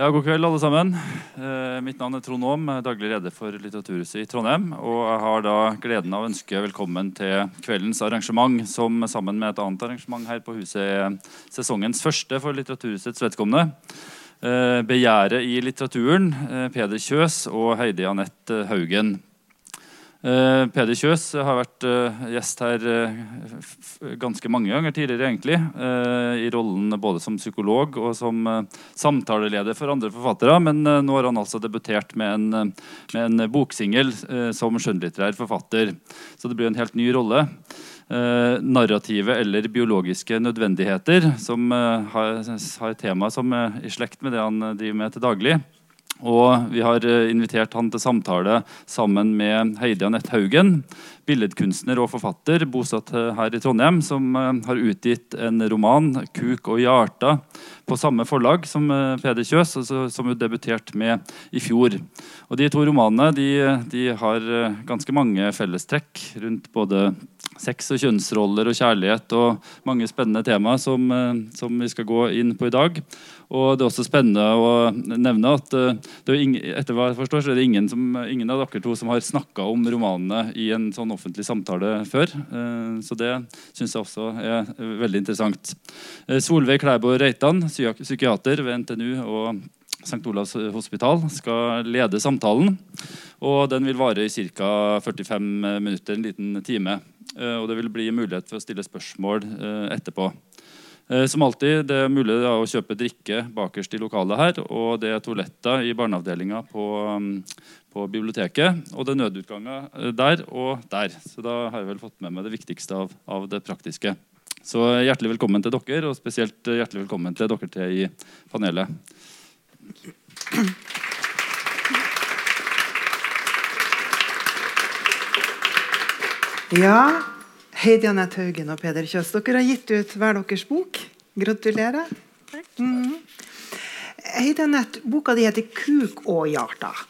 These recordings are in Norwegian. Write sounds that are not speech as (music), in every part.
Ja, God kveld, alle sammen. Eh, mitt navn er Trond Aam, daglig leder for Litteraturhuset i Trondheim. Og jeg har da gleden av å ønske velkommen til kveldens arrangement, som sammen med et annet arrangement her på huset er sesongens første for Litteraturhusets vedkommende. Eh, 'Begjæret i litteraturen', eh, Peder Kjøs og Heidi Anette Haugen. Eh, Peder Kjøs har vært eh, gjest her f- ganske mange ganger tidligere, egentlig. I rollen både som psykolog og som samtaleleder for andre forfattere. Men nå har han altså debutert med en, med en boksingel som skjønnlitterær forfatter. Så det blir en helt ny rolle. Narrative eller biologiske nødvendigheter, som har, har tema som er i slekt med det han driver med til daglig. Og vi har eh, invitert han til samtale sammen med Heidi Anette Haugen, billedkunstner og forfatter bosatt eh, her i Trondheim, som eh, har utgitt en roman, 'Kuk og hjarta', på samme forlag som Peder Kjøs, altså, som hun debuterte med i fjor. Og De to romanene de, de har ganske mange fellestrekk rundt både sex og kjønnsroller og kjærlighet og mange spennende temaer som, som vi skal gå inn på i dag. Og det er også spennende å nevne at eh, ingen, etter hva jeg forstår, så er det ingen, som, ingen av dere to som har snakka om romanene i en sånn offentlig samtale før. Eh, Så det syns jeg også er veldig interessant. Eh, Solveig Klæbo Reitan, psykiater ved NTNU og St. Olavs hospital, skal lede samtalen. Og den vil vare i ca. 45 minutter, en liten time. Og det vil bli mulighet for å stille spørsmål etterpå. Eh, Som alltid, Det er mulig å kjøpe drikke bakerst i lokalet her. Og det er toaletter i barneavdelinga på, um, på biblioteket. Og det er nødutganger eh, der og der. Så da har jeg vel fått med meg det viktigste av, av det praktiske. Så hjertelig velkommen til dere, og spesielt hjertelig velkommen til dere tre i panelet. Ja, Heidi Anette Haugen og Peder Kjøs, dere har gitt ut hver deres bok. Gratulerer. Mhm. Heidi Anette, boka di heter 'Kuk og hjarta'.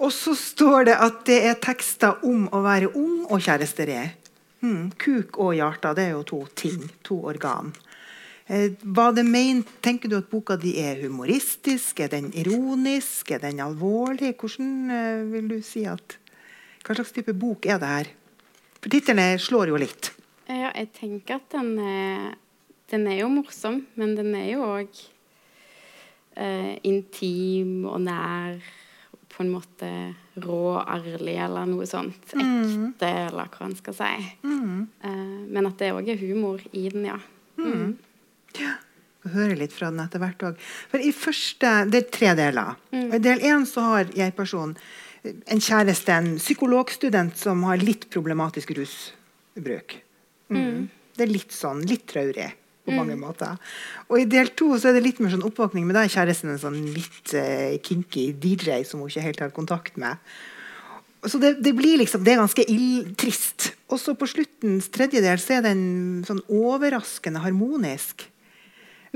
Og så står det at det er tekster om å være ung og kjæresteri. Hmm, kuk og hjarta det er jo to ting, to organ. Eh, hva det mener tenker du at boka di er humoristisk? Er den ironisk? Er den alvorlig? Hvordan eh, vil du si at Hva slags type bok er det her? For titlene slår jo litt. Ja, jeg tenker at den er, den er jo morsom, men den er jo òg eh, intim og nær. På en måte rå, ærlig eller noe sånt. Ekte, eller hva en skal si. Eh, men at det òg er humor i den, ja. Mm. jeg høre litt fra den etter hvert òg. For i første Det er tre deler. Mm. I del én så har jeg-personen en kjæreste, en psykologstudent, som har litt problematisk rusbruk. Mm. Det er litt sånn litt traurig på mange måter. Og i del to så er det litt mer sånn oppvåkning, men da er kjæresten en sånn litt uh, kinky DJ som hun ikke helt har kontakt med. Så det, det blir liksom, det er ganske ill, trist. Og så på sluttens tredjedel så er den sånn overraskende harmonisk.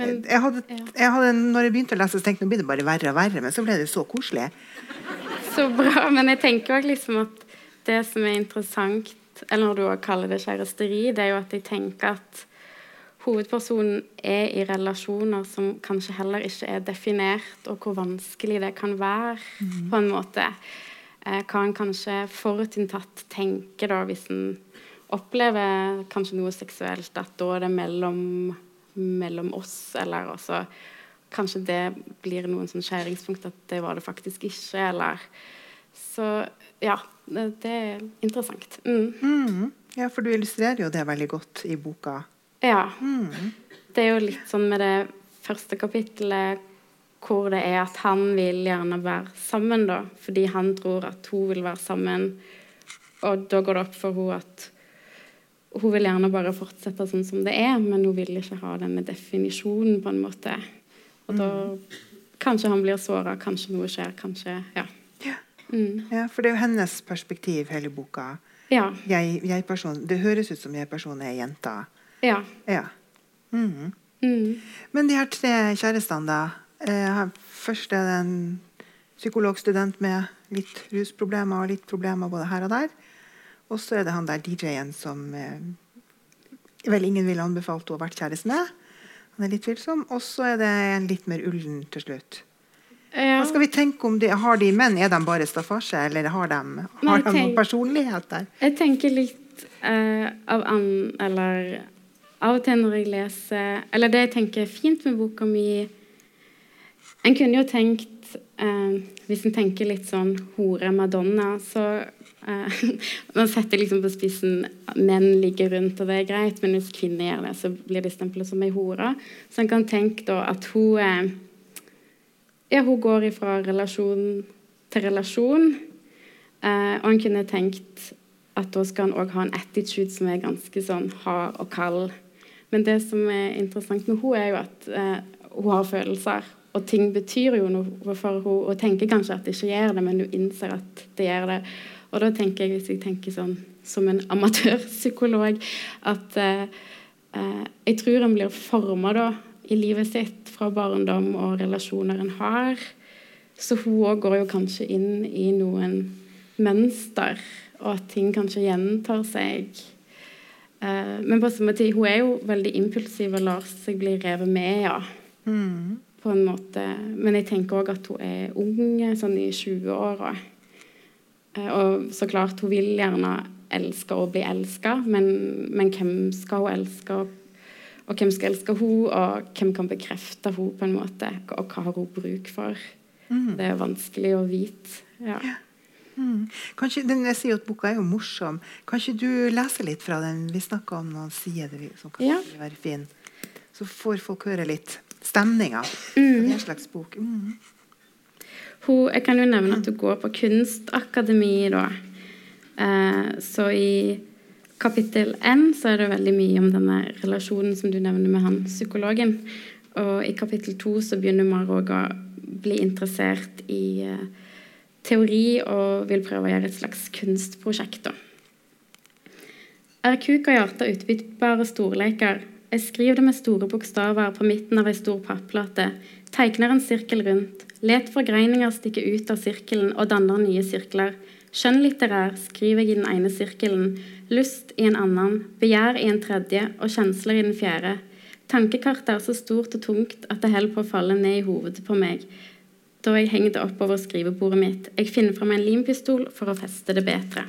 Men, jeg hadde, jeg hadde, når jeg begynte å lese, så tenkte jeg nå blir det bare verre og verre, men så ble det så koselig. Så bra. Men jeg tenker òg liksom at det som er interessant, eller når du også kaller det kjæresteri, det er jo at jeg tenker at hovedpersonen er i relasjoner som kanskje heller ikke er definert, og hvor vanskelig det kan være, på en måte. Eh, hva en kanskje forutinntatt tenker da, hvis en opplever kanskje noe seksuelt, at da er det mellom, mellom oss, eller også Kanskje det blir noen sånn skjæringspunkt at det var det faktisk ikke, eller Så ja, det, er interessant. Mm. Mm. Ja, for du illustrerer jo det veldig godt i boka. Ja. Det er jo litt sånn med det første kapittelet hvor det er at han vil gjerne være sammen, da. Fordi han tror at hun vil være sammen. Og da går det opp for henne at hun vil gjerne bare fortsette sånn som det er, men hun vil ikke ha denne definisjonen, på en måte. Og da Kanskje han blir såra, kanskje noe skjer, kanskje Ja. Ja. Mm. ja, For det er jo hennes perspektiv, hele boka. Ja. Jeg, jeg-person- det høres ut som jeg-personen er jenta. ja. Ja. Mm. Mm. Men de her tre kjærestene, da. Eh, først er det en psykologstudent med litt rusproblemer og litt problemer både her og der. Og så er det han der DJ-en som eh, vel ingen ville anbefalt å ha vært kjæreste med. Han er litt tvilsom. Og så er det en litt mer ullen til slutt. Hva skal vi tenke om de, Har de menn? Er de bare staffasje, eller har de, har Nei, de noen personlighet der? Jeg tenker litt uh, av an... Eller av og til når jeg leser Eller det jeg tenker er fint med boka mi En kunne jo tenkt eh, Hvis en tenker litt sånn hore Madonna, så (laughs) Man setter liksom på spissen menn ligger rundt, og det er greit, men hvis kvinner gjør det, så blir de stemplet som ei hore. Så en kan tenke da at hun eh, Ja, hun går ifra relasjon til relasjon. Eh, og en kunne tenkt at da skal han òg ha en attitude som er ganske sånn hard og kald. Men det som er interessant med hun er jo at eh, hun har følelser. Og ting betyr jo noe for henne. Hun tenker kanskje at det ikke gjør det, men hun innser at det gjør det. Og da tenker jeg, hvis jeg tenker sånn som en amatørpsykolog, at eh, eh, jeg tror en blir forma da i livet sitt fra barndom og relasjoner en har. Så hun òg går jo kanskje inn i noen mønster, og at ting kanskje gjentar seg. Eh, men på samme tid, hun er jo veldig impulsiv og lar seg bli revet med, ja. Mm. På en måte. Men jeg tenker òg at hun er ung, sånn i 20-åra. Eh, og så klart, hun vil gjerne elske og bli elska, men, men hvem skal hun elske? Og hvem skal elske hun, og hvem kan bekrefte hun på en måte? Og hva har hun bruk for? Mm. Det er vanskelig å vite. Ja. Mm. Kanskje, den, jeg sier at boka er jo morsom. Kan ikke du lese litt fra den? Vi snakka om noen sider som kan Ja. være fin. Så får folk høre litt stemninga. Mm. Det er en slags bok. Mm. Hun, jeg kan jo nevne at hun går på kunstakademi, da. Eh, så i kapittel N så er det veldig mye om denne relasjonen som du nevner med han psykologen. Og i kapittel to så begynner Marog å bli interessert i eh, teori og vil prøve å gjøre et slags kunstprosjekt, da. Er hjerte utbyttbare storleker? Jeg skriver det med store bokstaver på midten av ei stor papplate, tegner en sirkel rundt, let forgreininger stikke ut av sirkelen og danner nye sirkler. Skjønnlitterær skriver jeg i den ene sirkelen, lyst i en annen, begjær i en tredje og kjensler i den fjerde. Tankekartet er så stort og tungt at det holder på å falle ned i hovedet på meg da jeg henger det oppover skrivebordet mitt. Jeg finner fram en limpistol for å feste det bedre.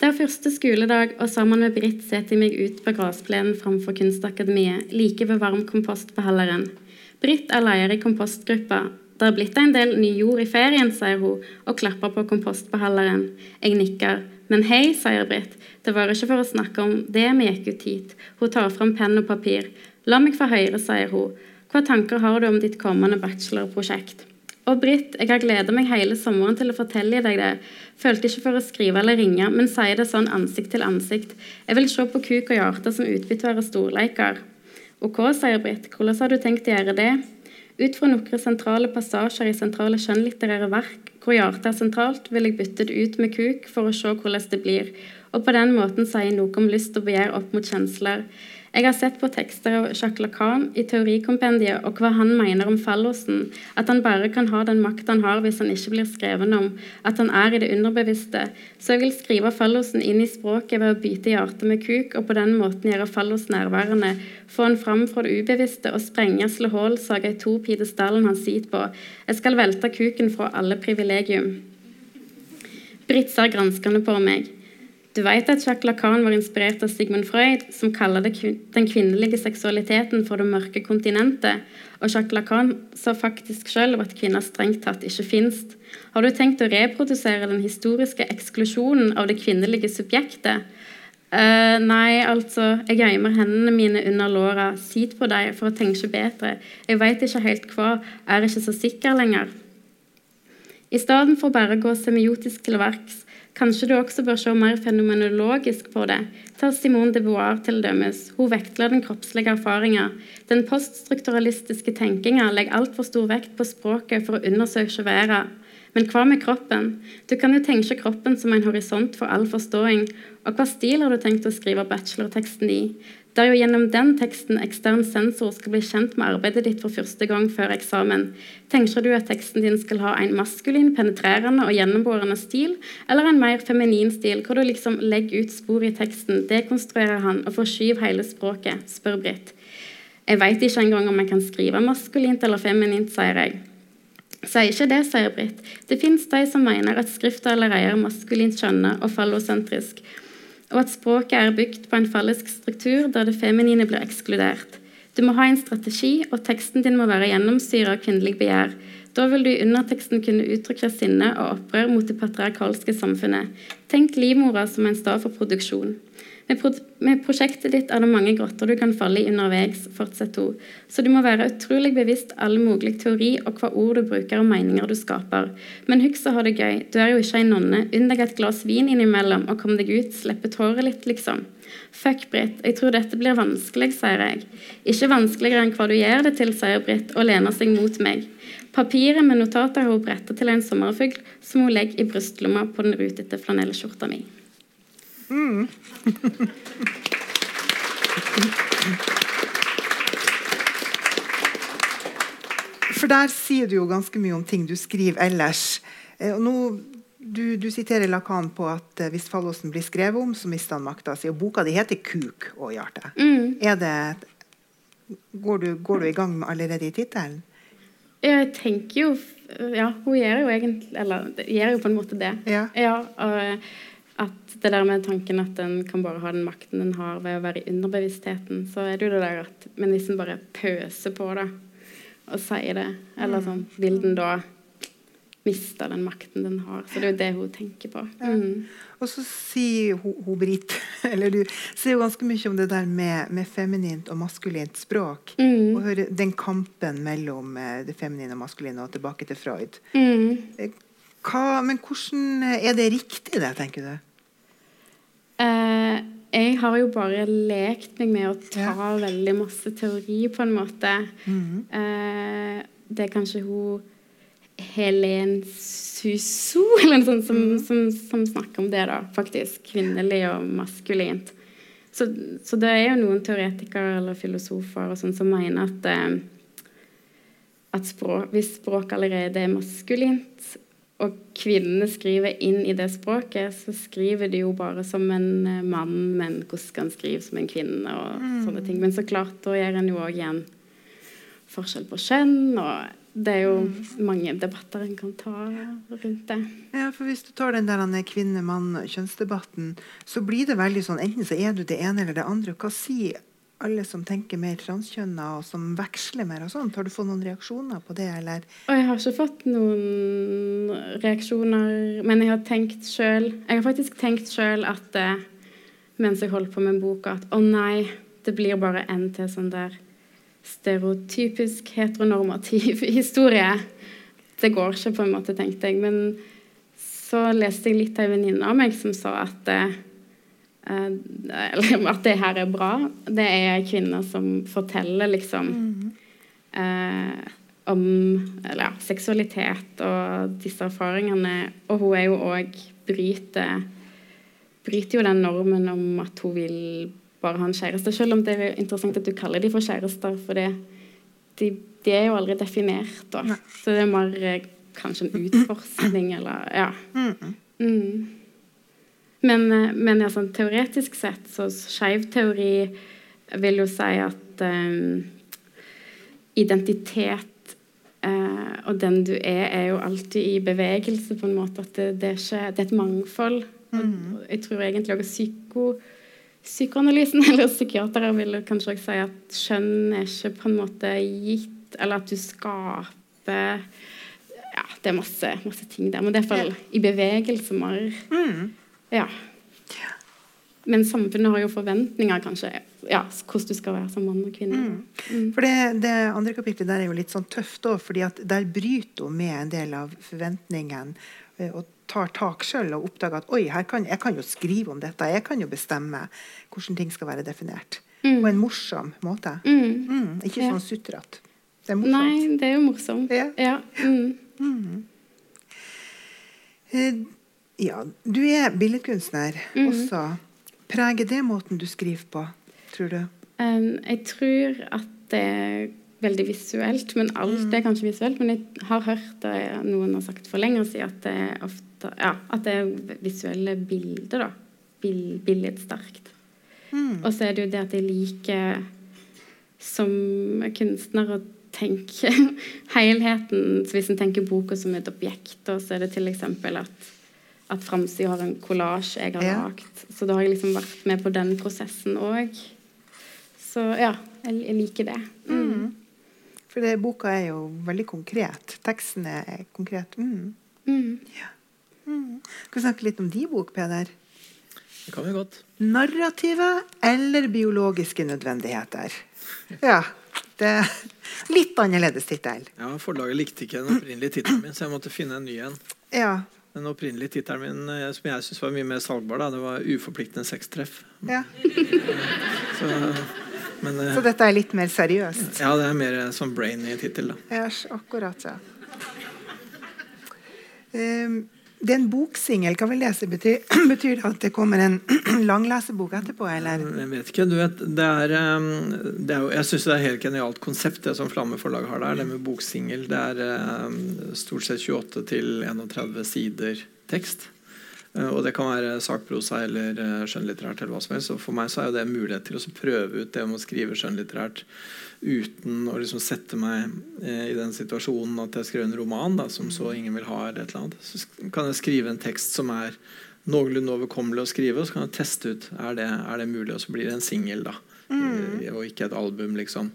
Det er første skoledag, og sammen med Britt setter jeg meg ut på gressplenen framfor Kunstakademiet, like ved varm varmkompostbeholderen. Britt er leder i kompostgruppa. Det er blitt en del ny jord i ferien, sier hun, og klapper på kompostbeholderen. Jeg nikker. Men hei, sier Britt, det var ikke for å snakke om det vi gikk ut hit. Hun tar fram penn og papir. La meg få høre, sier hun. Hva tanker har du om ditt kommende bachelorprosjekt? Og Britt, jeg har gleda meg hele sommeren til å fortelle deg det. Følte ikke for å skrive eller ringe, men sier det sånn ansikt til ansikt. Jeg vil se på kuk og hjerte som utbyttbare storleiker. Ok, sier Britt, hvordan har du tenkt å gjøre det? Ut fra noen sentrale passasjer i sentrale skjønnlitterære verk, hvor hjertet er sentralt, vil jeg bytte det ut med kuk for å se hvordan det blir, og på den måten si noe om lyst og begjær opp mot kjensler. Jeg har sett på tekster av Jacques Lacan i teorikompendiet og hva han mener om fallosen, at han bare kan ha den makt han har hvis han ikke blir skreven om, at han er i det underbevisste. Så jeg vil skrive fallosen inn i språket ved å byte hjertet med kuk, og på den måten gjøre fallos nærværende, få han fram fra det ubevisste og sprenge slå hull, i to pidestallen han sitter på. Jeg skal velte kuken fra alle privilegium. Britt ser granskende på meg. Du vet at Jacques Lacan var inspirert av Sigmund Freud, som kaller den kvinnelige seksualiteten for det mørke kontinentet, og Jacques Lacan sa faktisk selv at kvinner strengt tatt ikke fins. Har du tenkt å reprodusere den historiske eksklusjonen av det kvinnelige subjektet? Uh, nei, altså, jeg gjemmer hendene mine under låra, sit på dem for å tenke bedre, jeg veit ikke helt hva, er ikke så sikker lenger. I stedet for bare å gå semiotisk til verks, Kanskje du også bør se mer fenomenologisk på det. Ta Simone de Beauvoir til dømes. Hun vektla den kroppslige erfaringa. Den poststrukturalistiske tenkinga legger altfor stor vekt på språket for å undersøke verden. Men hva med kroppen? Du kan jo tenke kroppen som en horisont for all forståing. Og hva stil har du tenkt å skrive bachelorteksten i? Det er jo gjennom den teksten ekstern sensor skal bli kjent med arbeidet ditt for første gang før eksamen. Tenker du at teksten din skal ha en maskulin, penetrerende og gjennomborende stil, eller en mer feminin stil, hvor du liksom legger ut spor i teksten, dekonstruerer han og forskyver hele språket, spør Britt. Jeg veit ikke engang om jeg kan skrive maskulint eller feminint, sier jeg. Sier ikke det, sier Britt. Det fins de som mener at skrifta allerede er maskulint skjønne og fallosentrisk, og at språket er bygd på en fallisk struktur der det feminine blir ekskludert. Du må ha en strategi, og teksten din må være gjennomsyra av kvinnelig begjær. Da vil du i underteksten kunne uttrykke sinne og opprør mot det patriarkalske samfunnet. Tenk livmora som en stad for produksjon. Med, pro med, prosjektet ditt er det mange grotter du kan falle i underveis, fortsetter hun. Så du må være utrolig bevisst all mulig teori og hva ord du bruker og meninger du skaper. Men husk å ha det gøy. Du er jo ikke ei nonne. Unn deg et glass vin innimellom og kom deg ut. Slippe tårer litt, liksom. Fuck, Britt. Jeg tror dette blir vanskelig, sier jeg. Ikke vanskeligere enn hva du gjør det til, sier Britt og lener seg mot meg. Papiret med notater har hun bretta til en sommerfugl som hun legger i brystlomma på den rutete flanellskjorta mi. Mm. For der sier du jo ganske mye om ting du skriver ellers. Eh, og nå, du, du siterer Lakan på at eh, hvis Fallåsen blir skrevet om, så mister han makta si. Og boka di heter 'Kuk og hjerte'. Mm. Er det, går, du, går du i gang allerede i tittelen? Jeg tenker jo Ja, hun gjør jo egentlig Eller gjør jo på en måte det. Ja. ja og, at det der med tanken at en kan bare ha den makten en har ved å være i underbevisstheten, så er det jo det der at Men hvis en bare pøser på det og sier det, eller mm. sånn, vil den da miste den makten den har? Så det er jo det hun tenker på. Mm. Og så sier hun, hun Britt (laughs) Eller du sier jo ganske mye om det der med, med feminint og maskulint språk. Mm. Og hører den kampen mellom eh, det feminine og maskuline, og tilbake til Freud. Mm. Eh, hva, men hvordan er det riktig, det, tenker du? Eh, jeg har jo bare lekt meg med å ta ja. veldig masse teori, på en måte. Mm. Eh, det er kanskje hun Helen Suso (laughs) eller noe sånt som, mm. som, som, snakker om det, da, faktisk. Kvinnelig og maskulint. Så, så, det er jo noen teoretikere eller filosofer og sånn som mener at, eh, at språk, hvis språk allerede er maskulint, og kvinnene skriver inn i det språket, så skriver de jo bare som en eh, mann, men hvordan skal en skrive som en kvinne? og mm. sånne ting. Men så klart, da gjør en jo òg igjen forskjell på kjønn. og det er jo mm. mange debatter en kan ta rundt det. Ja, for Hvis du tar den der kvinne-mann-kjønnsdebatten, så blir det veldig sånn enten så er du det ene eller det andre. Hva sier alle som tenker mer transkjønna, og som veksler mer og sånt. Har du fått noen reaksjoner på det, eller? Og jeg har ikke fått noen reaksjoner, men jeg har tenkt sjøl Jeg har faktisk tenkt sjøl at eh, mens jeg holdt på med boka, at å nei, det blir bare en til sånn der stereotypisk heteronormativ (laughs) historie. Det går ikke, på en måte, tenkte jeg. Men så leste jeg litt av ei venninne av meg som sa at Eh, (laughs) eller at det her er bra. Det er kvinner som forteller liksom mm. eh, om eller, ja, seksualitet og disse erfaringene. Og hun er jo òg bryter, bryter jo den normen om at hun vil bare ha en kjæreste. Selv om det er interessant at du kaller dem for kjærester, for det, de, de, er jo aldri definert. Da. Så det er mer eh, kanskje en utforskning eller Ja. Mm. Men, eh, men ja, sånn, teoretisk sett så skeiv teori vil jo si at um, identitet uh, og den du er, er jo alltid i bevegelse, på en måte. At det, det, er, ikke, det er, et mangfold. Mm. jeg tror egentlig også psyko, psykoanalysen (laughs) eller psykiatere vil kanskje også si at skjønn er ikke på en måte gitt, eller at du skaper Ja, det er masse, masse ting der. Men det er iallfall i bevegelse mer. Mm. Ja. Men samfunnet har jo forventninger, kanskje, ja, hvordan du skal være som mann og kvinne. Mm. Mm. For det, det, andre kapitlet der er jo litt sånn tøft òg, fordi at der bryter hun med en del av forventningen. Eh, og tar tak sjøl og oppdager at oi, kan, jeg kan jo skrive om dette. Jeg kan jo bestemme hvordan ting skal være definert. Mm. På en morsom måte. Mm. Mm. Ikke sånn sutrete. Det er morsomt. Nei, det er jo morsomt. Ja. ja. Mm. Eh, ja, du er billedkunstner mm. også. Preger det måten du skriver på, tror du? Um, jeg tror at det er veldig visuelt. Men alt mm. er kanskje visuelt. Men jeg har hørt det noen har sagt for lenger siden, at det er, ofte, ja, at det er visuelle bilder. da. Bill, billedsterkt. Mm. Og så er det jo det at jeg liker som kunstner å tenke (laughs) helheten. Så hvis en tenker boka som et objekt, så er det f.eks. at at framsida har en kollasj jeg har Ja. lagd. Så da har jeg liksom vært med på den prosessen òg. Så ja, jeg, jeg liker det. Mm. For det, boka er jo veldig konkret. Teksten er konkret. Mm. Mm. Skal vi snakke litt om din bok, Peder? Det kan vi godt. Narrative eller biologiske nødvendigheter? Ja. Det er litt annerledes tittel. Ja, Forlaget likte ikke den opprinnelige tittelen min, så jeg måtte finne en ny en. Ja. Den opprinnelige tittelen min, eh, som jeg syns var mye mer salgbar, da, det var 'Uforpliktende sextreff'. ja. Så, men eh, Så dette er litt mer seriøst? ja, det er mer sånn brainy tittel. Ja, akkurat, ja. Um, det er en boksingel. Hva vil det si? Betyr, (clears throat) betyr det at det kommer en (clears throat) lang lesebok etterpå, eller? Jeg vet ikke. du vet, det er, eh, det er Jeg syns det er et helt genialt konsept, det som Flamme forlag har der. Det med boksingel. Det er eh, stort sett 28 til 31 sider tekst. Eh, Og det kan være sakprosa eller eh, skjønnlitterært. eller hva som helst. Og for meg så er det en mulighet til å prøve ut det om å skrive skjønnlitterært uten å liksom sette meg eh, i den situasjonen at jeg skrev en roman da, som så ingen vil ha. eller et eller annet. Så kan jeg skrive en tekst som er noenlunde overkommelig å skrive, og så kan jeg teste ut er det er det mulig, og så blir det en singel. da. Eh, Og ikke et album, liksom.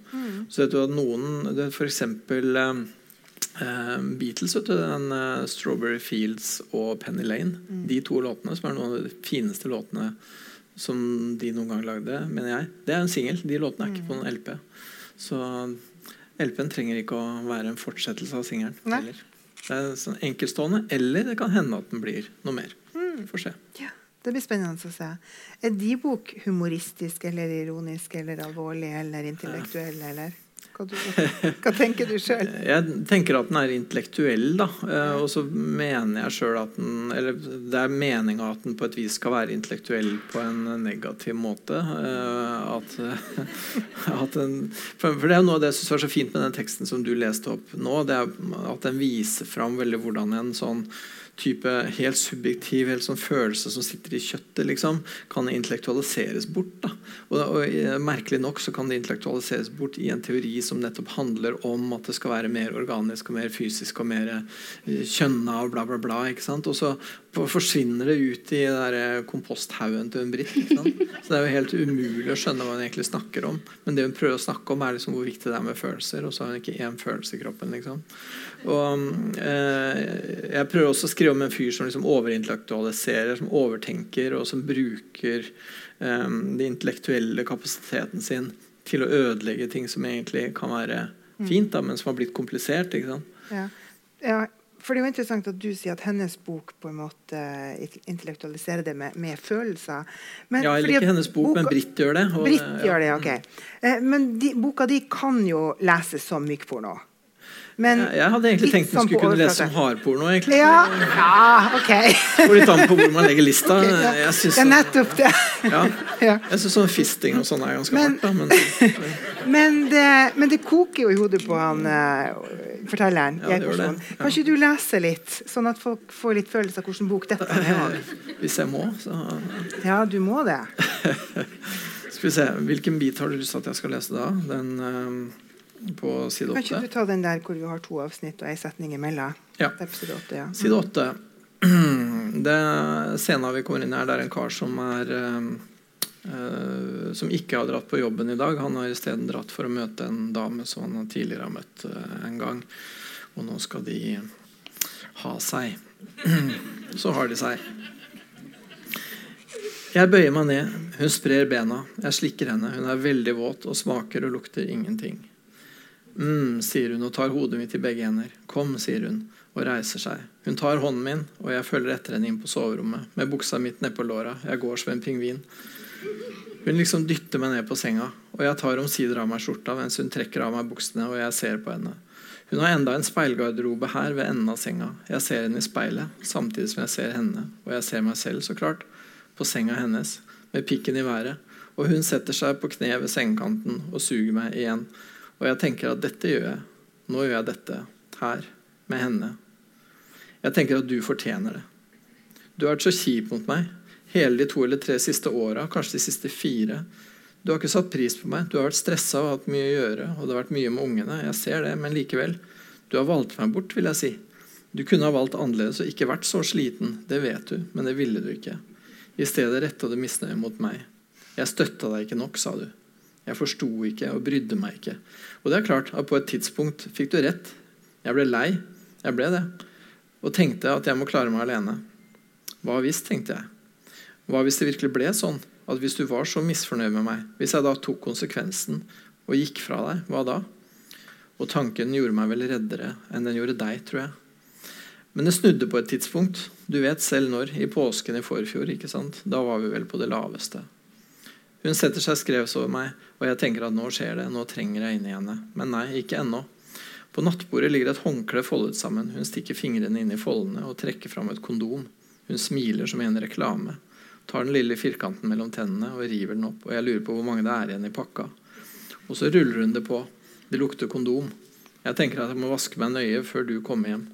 Så vet du at noen det Beatles, vet du, den uh, 'Strawberry Fields' og 'Penny Lane'. De to låtene, som er noen av de fineste låtene som de noen gang lagde, mener jeg. Det er en singel. De låtene er ikke på noen LP. Så LP-en trenger ikke å være en fortsettelse av singelen. Heller. Det er sånn enkeltstående, eller det kan hende at den blir noe mer. Vi får se. Ja, det blir spennende å se. Er de bok humoristisk eller ironisk eller alvorlig eller intellektuell, eller? Hva, du, hva tenker du sjøl? (laughs) Jeg tenker at den er intellektuell, da. Eh, Og så mener jeg sjøl at den Eller det er meninga at den på et vis skal være intellektuell på en negativ måte. Eh, At, (laughs) at den, for det er noe av det jeg syns var så fint med den teksten som du leste opp nå. Det er at den viser fram veldig hvordan en sånn type helt subjektiv helt sånn følelse som sitter i kjøttet, liksom, kan intellektualiseres bort. Da. Og, og eh, Merkelig nok så kan det intellektualiseres bort i en teori som nettopp handler om at det skal være mer organisk og mer fysisk og mer eh, kjønna og bla, bla, bla. ikke sant? Og så forsvinner det ut i eh, komposthaugen til en britt. Så det er jo helt umulig å skjønne hva hun egentlig snakker om. Men det hun prøver å snakke om, er liksom hvor viktig det er med følelser, og så har hun ikke én følelse i kroppen. liksom. Og eh, Jeg prøver også å skrive om en fyr som liksom overintellektualiserer, som overtenker, og som bruker eh, den intellektuelle kapasiteten sin til å ødelegge ting som egentlig kan være fint, da, men som har blitt komplisert. ikke sant? Ja. ja, for det er jo interessant at du sier at hennes bok på en måte intellektualiserer det med, med følelser. Men ja, Eller ikke hennes bok, men Britt gjør det. og Britt gjør det, ok. Eh, men de, boka di kan jo leses som mykporno. Men Jeg, jeg hadde egentlig tenkt sånn skulle kunne lese overflate. hardporno. egentlig. Ja, ja ok. Går litt an på hvor man legger lista. (laughs) Okay, ja. Jeg synes, Det er nettopp det. ja, (laughs) ja. jeg synes sånn fisting og sånn er ganske Men- hardt. men (laughs) Men, det, men det koker jo i hodet på han eh, fortelleren. Ja, det gjør det. Kan ikke du lese litt, sånn at folk får litt følelse av hvilken bok dette er? hvis jeg må, så Ja, du må det. Skal vi se, Hvilken bit har du lyst til at jeg skal lese da? Den eh, på side Kan ikke du ta den der hvor vi har to avsnitt og ei setning imellom? Ja. Side 8. ja. Side åtte. (clears throat) Det Scenen vi kommer inn i, er det er en kar som er eh, Som ikke har dratt på jobben i dag. Han har isteden dratt for å møte en dame som han tidligere har møtt uh, en gang. Og nå skal de ha seg. (clears throat) Så har de seg. Jeg bøyer meg ned. Hun sprer bena. Jeg slikker henne. Hun er veldig våt og smaker og lukter ingenting. Mm, sier hun og tar hodet mitt i begge hender. Kom, sier hun og reiser seg. Hun tar hånden min, og jeg følger etter henne inn på soverommet med buksa mitt nedpå låra. Jeg går som en pingvin. Hun liksom dytter meg ned på senga, og jeg tar omsider av meg skjorta mens hun trekker av meg buksene, og jeg ser på henne. Hun har enda en speilgarderobe her ved enden av senga. Jeg ser henne i speilet, samtidig som jeg ser henne, og jeg ser meg selv, så klart, på senga hennes, med pikken i været, og hun setter seg på kne ved sengekanten og suger meg igjen. Og jeg tenker at dette gjør jeg. Nå gjør jeg dette. Her. Med henne. Jeg tenker at du fortjener det. Du har vært så kjip mot meg. Hele de to eller tre siste åra, kanskje de siste fire. Du har ikke satt pris på meg. Du har vært stressa og hatt mye å gjøre. Og det har vært mye med ungene. Jeg ser det, men likevel. Du har valgt meg bort, vil jeg si. Du kunne ha valgt annerledes og ikke vært så sliten. Det vet du, men det ville du ikke. I stedet retta du misnøye mot meg. Jeg støtta deg ikke nok, sa du. Jeg forsto ikke og brydde meg ikke. Og det er klart at på et tidspunkt fikk du rett. Jeg ble lei. Jeg ble det. Og tenkte at jeg må klare meg alene. Hva hvis, tenkte jeg. Hva hvis det virkelig ble sånn? At hvis du var så misfornøyd med meg, hvis jeg da tok konsekvensen og gikk fra deg, hva da? Og tanken gjorde meg vel reddere enn den gjorde deg, tror jeg. Men det snudde på et tidspunkt. Du vet selv når. I påsken i forfjor. ikke sant? Da var vi vel på det laveste. Hun setter seg skrevs over meg, og jeg tenker at nå skjer det. Nå trenger jeg inn i henne. Men nei, ikke ennå. På nattbordet ligger et håndkle foldet sammen. Hun stikker fingrene inn i foldene og trekker fram et kondom. Hun smiler som i en reklame. Tar den lille firkanten mellom tennene og river den opp. Og jeg lurer på hvor mange det er igjen i pakka. Og så ruller hun det på. Det lukter kondom. Jeg tenker at jeg må vaske meg nøye før du kommer hjem.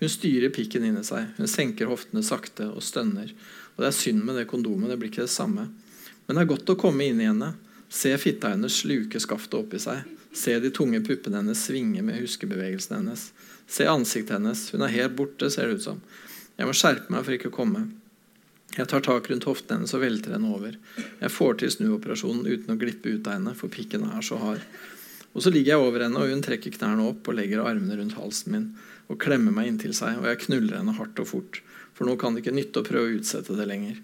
Hun styrer pikken inni seg. Hun senker hoftene sakte og stønner. Og det er synd med det kondomet. Det blir ikke det samme. Men det er godt å komme inn i henne. Se fitta hennes sluke skaftet oppi seg. Se de tunge puppene hennes svinge med huskebevegelsene hennes. Se ansiktet hennes. Hun er helt borte, ser det ut som. Jeg må skjerpe meg for ikke å komme. Jeg tar tak rundt hoften hennes og velter henne over. Jeg får til snuoperasjonen uten å glippe ut av henne, for pikken er så hard. Og Så ligger jeg over henne, og hun trekker knærne opp og legger armene rundt halsen min og klemmer meg inntil seg, og jeg knuller henne hardt og fort. For nå kan det ikke nytte å prøve å utsette det lenger.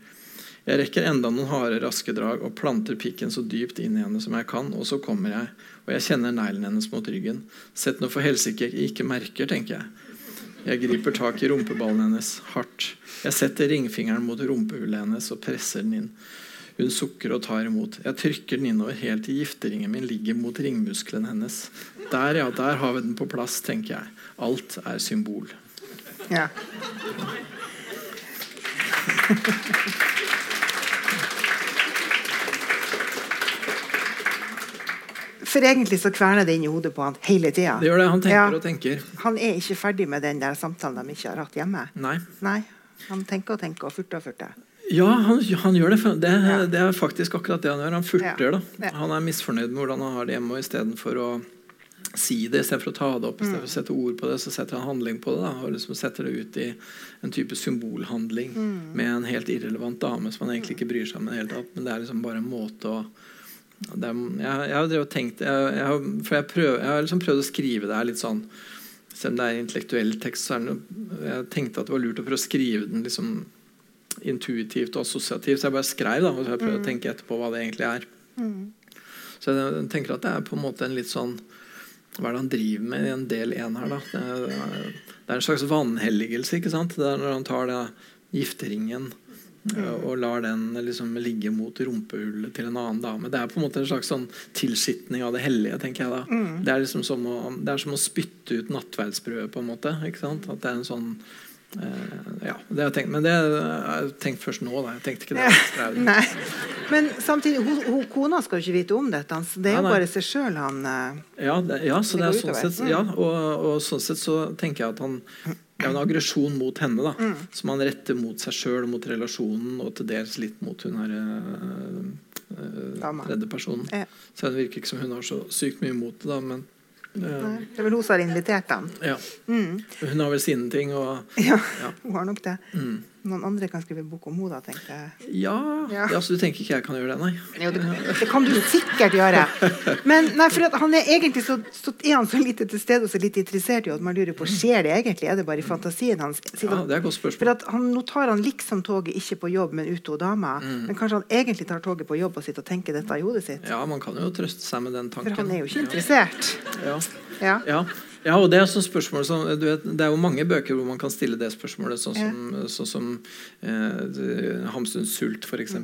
Jeg rekker enda noen harde, raske drag og planter pikken så dypt inn i henne som jeg kan, og så kommer jeg, og jeg kjenner neglen hennes mot ryggen. Sett noe for helsike jeg ikke merker, tenker jeg. Jeg griper tak i rumpeballen hennes hardt. Jeg setter ringfingeren mot rumpehullet hennes og presser den inn. Hun sukker og tar imot. Jeg trykker den innover helt til gifteringen min ligger mot ringmuskelen hennes. Der, ja, der har vi den på plass, tenker jeg. Alt er symbol. Ja. For egentlig så kverner det inn i hodet på han hele tida. Det gjør det. Han tenker Ja. og tenker. Han er ikke ferdig med den der samtalen de ikke har hatt hjemme. Nei. Nei, Han tenker og tenker og furter og furter. Ja, han, han gjør det. Det, Ja. det er faktisk akkurat det han gjør. Han furter. da. Ja. Han er misfornøyd med hvordan han har det hjemme. og Istedenfor å si det, istedenfor å ta det opp, istedenfor å sette ord på det, så setter han handling på det. Da, og liksom setter det ut i en type symbolhandling med en helt irrelevant dame som han egentlig ikke bryr seg om. i det hele tatt, Men det er liksom bare en måte å er, jeg, jeg har tenkt jeg, jeg, for jeg, prøv, jeg har liksom prøvd å skrive det her litt sånn Selv om det er intellektuell tekst, så er det noe, jeg tenkte at det var lurt å prøve å skrive den liksom intuitivt og assosiativt. Så jeg bare skrev, da, og så har jeg prøvd å tenke etterpå hva det egentlig er. Så jeg tenker at det er på en måte en litt sånn Hva er det han driver med i en del én her, da? Det er, det er en slags vanhelligelse, ikke sant? Det er når han tar det, gifteringen og lar den liksom ligge mot rumpehullet til en annen dame. Det er på en måte en slags sånn tilskitning av det hellige, tenker jeg da. Det, er liksom som å, det er som å spytte ut nattverdsbrødet, på en måte. ikke sant? At det er en sånn eh, Ja, det har jeg tenkt, men det har jeg tenkt først nå. da. Jeg tenkte ikke det. Nei. Men samtidig, hun, hun, kona skal jo ikke vite om dette. Så det er jo nei. bare seg sjøl han eh, Ja, det, ja, så Det det er sånn sett, ja og, og sånn sett så tenker jeg at han det er en aggresjon mot henne da, Mm. som han retter mot seg sjøl, mot relasjonen, og til dels litt mot hun her øh, tredje personen. Ja. Så det virker ikke som hun har så sykt mye mot det, da, men øh, Nei, Det er vel hun som har invitert ham. ja. Mm. Hun har vel sine ting, og Ja, Ja. hun har nok det. mm. Noen andre kan skrive bok om henne, da, tenkte jeg. ja, Ja. ja. Så du tenker ikke jeg kan gjøre det, nei? Jo, det, det kan du sikkert gjøre. Men nei, for at han er egentlig så, så er han så lite til stede og så lite interessert i at man lurer på skjer det egentlig. Er det bare i fantasien hans? Ja, det er et godt For at han, Nå tar han liksom toget ikke på jobb, men ut til dama. Mm. Men kanskje han egentlig tar toget på jobb og sitter og tenker dette i hodet sitt? Ja, man kan jo trøste seg med den tanken. For han er jo ikke interessert. Ja. Ja. Ja. Ja, og det er sånn spørsmål som, du vet, det er jo mange bøker hvor man kan stille det spørsmålet, sånn som, sånn som eh, Hamsuns sult, f.eks.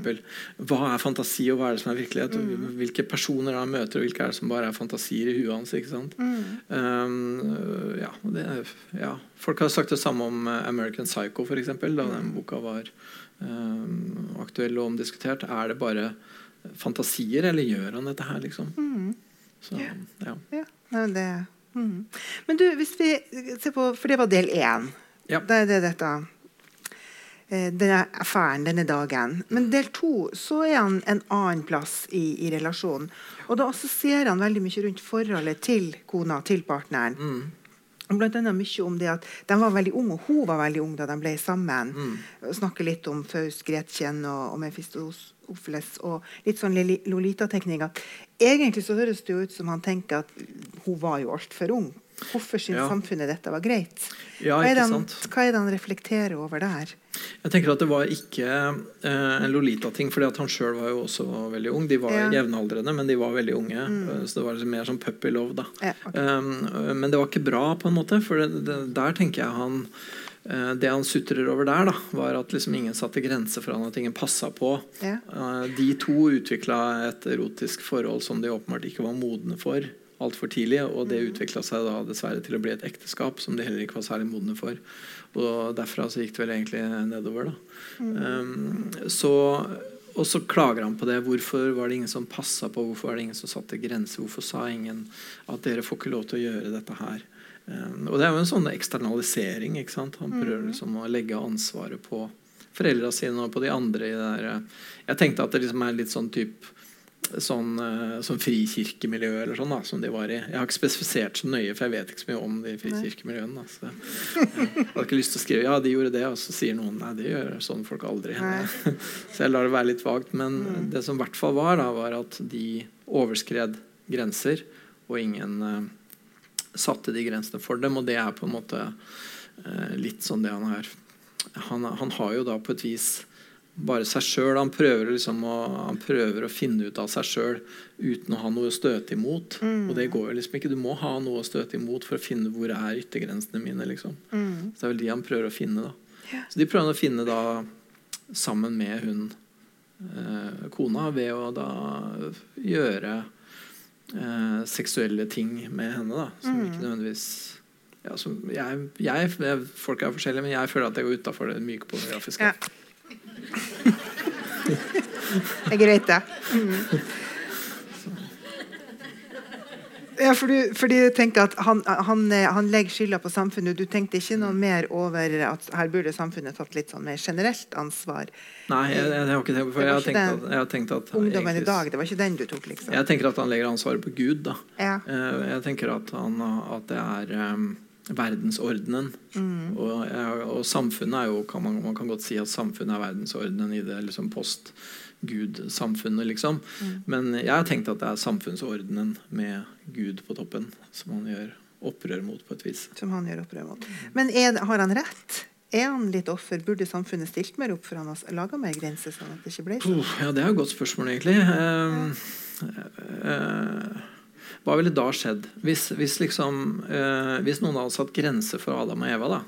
Hva er fantasi, og hva er det som er virkelighet? Mm. Hvilke personer han møter, og hvilke er det som bare er fantasier i huet hans? ikke sant? Um, ja, det ja. Folk har sagt det samme om eh, American Psycho, f.eks., da den boka var um, aktuell og omdiskutert. Er det bare fantasier, eller gjør han dette her, liksom? Så, ja. Ja, nei, det, mm. Men du, hvis vi ser på For det var del én. Ja. Da er det dette eh, denne affæren, denne dagen. Men del to så er han en annen plass i, i relasjonen. Og da assosierer han veldig mye rundt forholdet til kona, til partneren. Og Blant annet mye om det at De var veldig unge, og hun var veldig ung da de ble sammen. Mm. Snakker litt om Faust, Gretchen og, og Mephistopheles og litt sånn Lolita-tekninger. Egentlig så høres det jo ut som han tenker at hun var jo altfor ung. Hvorfor syns ja. samfunnet dette var greit? Ja, hva, er han, hva, er det han, reflekterer over der? Jeg tenker at Det var ikke eh, en Lolita-ting, fordi han sjøl var jo også veldig ung. De var ja. jevnaldrende, men de var veldig unge. Mm. Eh, så det var liksom mer sånn puppy love. da. Ja, okay. um, men det var ikke bra, på en måte. For det, det, der tenker jeg han Det han sutrer over der, da, var at liksom ingen satte grenser for han, at ingen passa på. Ja. Uh, de to utvikla et erotisk forhold som de åpenbart ikke var modne for altfor tidlig. Og det mm. utvikla seg da dessverre til å bli et ekteskap som de heller ikke var særlig modne for. Og derfra så gikk det vel egentlig nedover. da. Mm. Um, så, og så klager han på det. Hvorfor var det ingen som passa på? Hvorfor var det ingen som satte grenser? Hvorfor sa ingen at dere får ikke lov til å gjøre dette her? Um, og det er jo en sånn eksternalisering. ikke sant? Han prøver mm. liksom å legge ansvaret på foreldra sine og på de andre. i det der. Jeg tenkte at det liksom er litt sånn type sånn, eh, sånn frikirkemiljø eller sånn da, som de var i. Jeg har ikke spesifisert så nøye, for jeg vet ikke så mye om de frikirkemiljøene. Da, så jeg hadde ikke lyst til å skrive ja, de gjorde det, og så sier noen nei, det gjør sånne folk aldri. (laughs) så jeg lar det være litt vagt. Men mm. det som i hvert fall var, da, var at de overskred grenser, og ingen uh, satte de grensene for dem. Og det er på en måte uh, litt sånn det han er. Han, han har jo da på et vis bare seg sjøl. Han, liksom han, prøver å finne ut av seg sjøl uten å ha noe å støte imot. Mm. Og det går jo liksom ikke. Du må ha noe å støte imot for å finne hvor er yttergrensene mine. liksom. Mm. Så det er vel de han prøver å finne. da. Ja. Så de prøver å finne da sammen med hun eh, kona ved å da gjøre eh, seksuelle ting med henne da, som mm. ikke nødvendigvis ja, jeg, jeg, Folk er forskjellige, men jeg føler at jeg går utafor det myke pornografiske. Ja. (laughs) det er greit, det. (laughs) Mm. Ja, for du, fordi du tenker at han, han, han, legger skylda på samfunnet. Du tenkte ikke noe mer over at her burde samfunnet tatt litt sånn mer generelt ansvar? Nei, jeg, jeg, jeg har ikke tenkt, for jeg har ikke at, jeg har tenkt at Ungdommen i dag, det var ikke den du tok? liksom? Jeg tenker at han legger ansvaret på Gud. da. Ja. Eh, jeg tenker at, han, at det er um, verdensordenen. Mm. Og, og, samfunnet er jo kan man, man, kan godt si at samfunnet er verdensordenen i det liksom post-Gud-samfunnet. liksom. Mm. Men jeg har tenkt at det er samfunnsordenen med Gud på toppen som han gjør opprør mot på et vis. Som han gjør opprør mot. Men er, har han rett? Er han litt offer? Burde samfunnet stilt mer opp for han og laga mer grenser? sånn at det ikke ble sånn? Ja, Det er et godt spørsmål, egentlig. Eh, eh, hva ville da skjedd hvis, hvis, liksom, eh, hvis noen hadde satt grenser for Adam og Eva? Da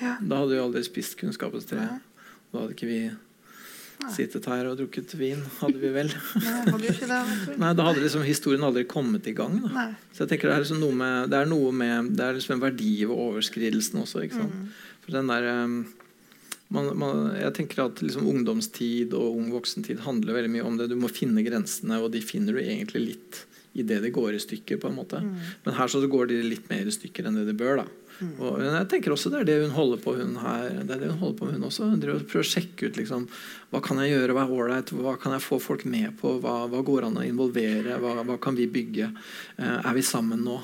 ja. Da hadde vi aldri spist kunnskapens tre. Da hadde ikke vi sittet her og drukket vin. Hadde vi vel. (laughs) Nei, det, Nei Da hadde liksom historien aldri kommet i gang. Så jeg tenker Det er liksom noe med, det er noe med, det er liksom en verdi ved overskridelsen også. ikke sant? Mm. For den der... Um, man, man, jeg tenker at liksom Ungdomstid og ung voksentid handler veldig mye om det. Du må finne grensene, og de finner du egentlig litt idet det går i stykker. på en måte. Mm. Men her så går de litt mer i stykker enn det de bør. da. Og jeg tenker også Det er det hun holder på hun her, det er det hun holder på med hun også. Hun driver og prøver å sjekke ut liksom, hva kan jeg gjøre, hva er ålreit, hva kan jeg få folk med på, hva, hva går an å involvere, hva, hva kan vi bygge? Uh, er vi sammen nå?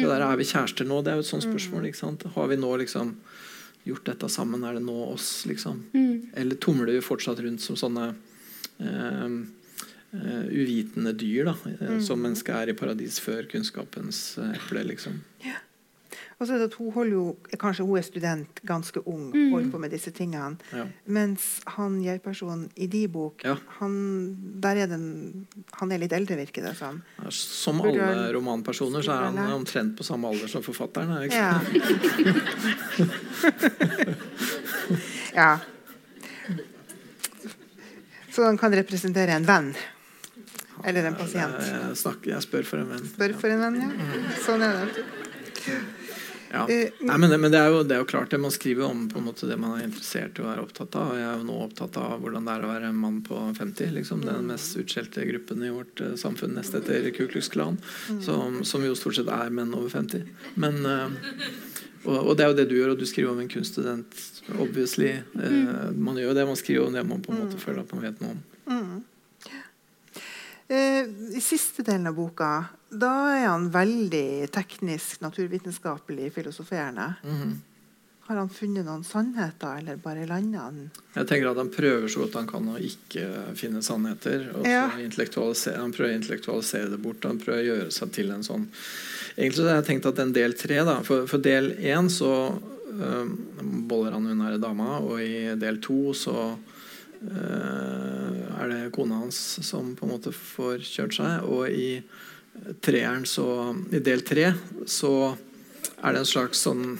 Det der, Er vi kjærester nå? Det er jo et sånt mm. spørsmål. ikke sant? Har vi nå liksom gjort dette sammen? Er det nå oss? liksom? Mm. Eller tumler vi fortsatt rundt som sånne uh, uh, uvitende dyr da, uh, mm. som mennesket er i paradis før kunnskapens uh, eple. liksom. Ja. Og så er det at hun holder jo, Kanskje hun er student, ganske ung, mm. holder på med disse tingene. Ja. Mens han jeg-personen i de bok, ja. han, der er den, han er litt eldre, virker det som. Ja, som alle Burde romanpersoner så er han omtrent på samme alder som forfatteren. Er ikke? Ja. (laughs) ja. Så han kan representere en venn. Eller en pasient. Jeg, snakker, jeg spør for en venn. Spør for en venn, ja. Sånn er det. Ja. Eh, Nei, men, det, men det, er jo, det, er jo, klart det. Man skriver om på en måte det man er interessert i å være opptatt av. Jeg er jo nå opptatt av hvordan det er å være en mann på 50. Liksom. Den mest utskjelte gruppen i vårt uh, samfunn nest etter Ku Klux Klan. Mm. Som, som, jo stort sett er menn over 50. Men uh, Og, og, det er jo det du gjør, og du skriver om en kunststudent. obviously. Uh, man gjør jo det, man skriver om det man på en måte føler at man vet noe om. Eh, I siste delen av boka da er han veldig teknisk, naturvitenskapelig, filosoferende. Mhm. Har han funnet noen sannheter, eller bare landa han Jeg tenker at Han prøver så godt han kan å ikke finne sannheter. og Ja. Han prøver å intellektualisere det bort. Han prøver å gjøre seg til en sånn Egentlig så har jeg tenkt at den del tre da, For, for del én så øh, boller han unna dama, og i del to så øh, er det kona hans som på en måte får kjørt seg. Og i treeren så I del tre så er det en slags sånn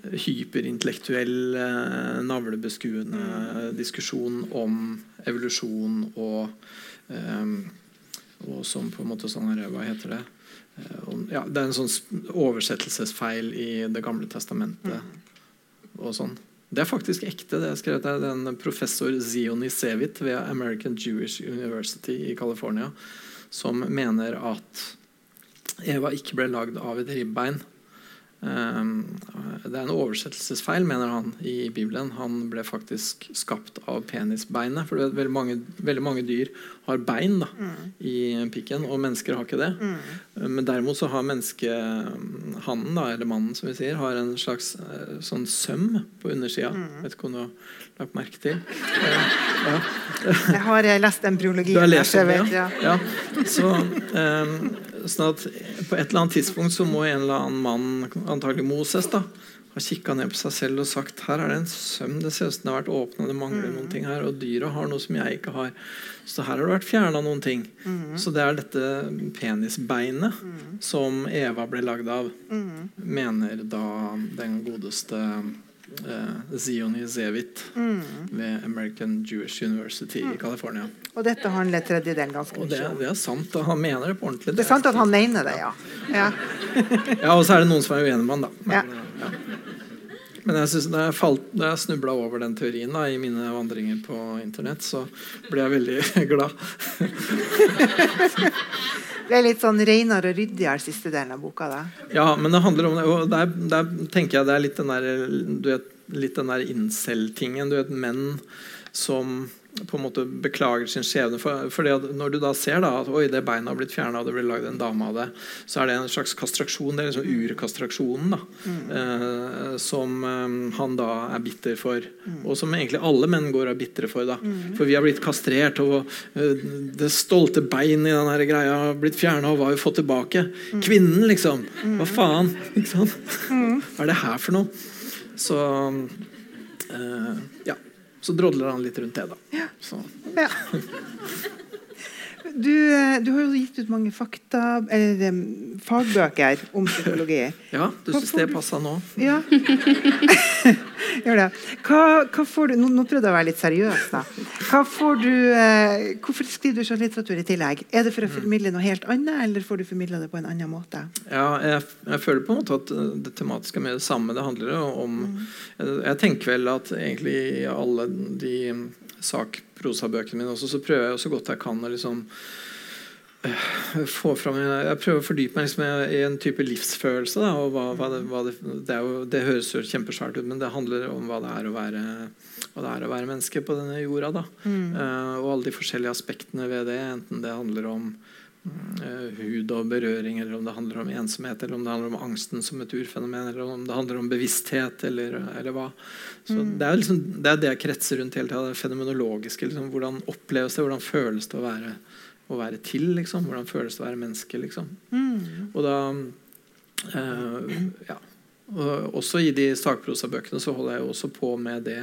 hyperintellektuell, eh, navlebeskuende diskusjon om evolusjon og eh, og som på en måte sånn Hva heter det? Eh, ja, det er en sånn oversettelsesfeil i Det gamle testamentet. og sånn. Det er faktisk ekte. det er skrevet av en professor Zioni Sevit ved American Jewish University i California, som mener at Eva ikke ble lagd av et ribbein. Um, det er en oversettelsesfeil, mener han, i Bibelen. Han ble faktisk skapt av penisbeinet. For veldig, mange, veldig mange dyr har bein da, i pikken, og mennesker har ikke det. Men derimot så har menneskehannen, da, eller mannen, som vi sier, har en slags eh, sånn søm på undersida. Vet ikke om du har lagt merke til? Jeg har lest lest biologien. Du har lest den, ja? ja. Så, ehm, sånn at på et eller annet tidspunkt så må en eller annen mann, antagelig Moses, da, ha kikka ned på seg selv og sagt her er det en søm, det ser ut som det har vært åpna, det mangler noen ting her, og dyra har noe som jeg ikke har. Så her har det vært fjerna noen ting. Så det er dette penisbeinet som Eva ble lagd av, mener da den godeste eh, Zioni Zevit ved American Jewish University i California. Og dette handler tredjedelen ganske det, mye om. det er sant. og Han mener det på ordentlig. Det er sant at han mener det, ja. ja. Ja, Og så er det noen som er uenig med han, da. Ja. Ja. Men jeg synes, da jeg, falt- da jeg snubla over den teorien da, i mine vandringer på internett, så ble jeg veldig (laughs) glad. (laughs) Det er litt sånn renere og ryddigere siste delen av boka. da. Ja, men det handler om det, og der, der tenker jeg det er litt den der, du vet, litt den der incel-tingen. Du vet, menn som på en måte beklager sin skjebne. For, for det, når du da ser da, at oi, det beinet har blitt fjerna og det blir lagd en dame av det, så er det en slags kastraksjon. Det er liksom urkastraksjonen da, eh, som eh, han da er bitter for. Og som egentlig alle menn går og er bitre for. da. For vi har blitt kastrert, og uh, det stolte beinet i den her greia har blitt fjerna, og hva har vi fått tilbake? Kvinnen, liksom. Hva faen? Ikke sant? Hva er det her for noe? Så uh, ja. Så drodler han litt rundt det, da. Så. Ja. (laughs) Du, eh, du har jo gitt ut mange fakta, eller fagbøker om psykologi. (laughs) Ja, du syns det passa nå? Ja. (laughs) Gjør det. Hva, hva får du, nå, nå prøvde jeg å være litt seriøs. da. Du, eh, hvorfor skriver du skjønnlitteratur i tillegg? Er det for å formidle noe helt annet, eller får du formidla det på en annen måte? Ja, jeg, jeg føler på en måte at uh, det tematiske er mer det samme. Det handler om om jeg, jeg tenker vel at egentlig alle de sakprosabøkene mine også, så prøver jeg så godt jeg kan å liksom eh, få fram Jeg prøver å fordype meg liksom i en type livsfølelse. Da, og hva, hva det, hva det, det, jo, det høres jo kjempesvært ut, men det handler om hva det er å være, er å være menneske på denne jorda. Da. Uh, og alle de forskjellige aspektene ved det, enten det handler om hud og berøring, eller om det handler om ensomhet, eller om det handler om angsten som et urfenomen, eller om det handler om bevissthet, eller, eller hva. Så det, er liksom, det er det jeg kretser rundt hele tida. Det fenomenologiske. Liksom, hvordan oppleves det? Hvordan føles det å være, å være til? Liksom? Hvordan føles det å være menneske? Liksom? Og da eh, ja. Og også i de sakprosabøkene så holder jeg jo også på med det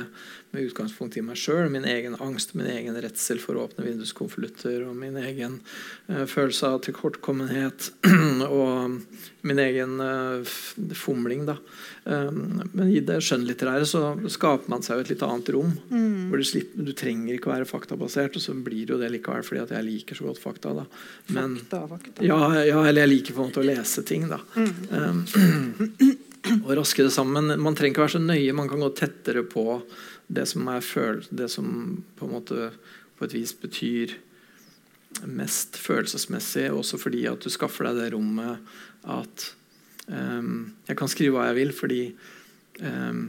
med utgangspunkt i meg sjøl. Min egen angst, min egen redsel for å åpne vinduskonvolutter og min egen uh, følelse av tilkortkommenhet (clears throat) og min egen uh, fomling. da. Um, men i det skjønnlitterære så skaper man seg jo et litt annet rom. hvor du, slipper, du trenger ikke å være faktabasert, og så blir det jo det likevel fordi at jeg liker så godt fakta. da. Men, Fakta, fakta. ja, ja, eller jeg liker på en måte å lese ting, da. Um, (clears throat) og raske det sammen. Man trenger ikke være så nøye. Man kan gå tettere på det som føl det som på en måte på et vis betyr mest følelsesmessig, også fordi at du skaffer deg det rommet at Um, jeg kan skrive hva jeg vil fordi um,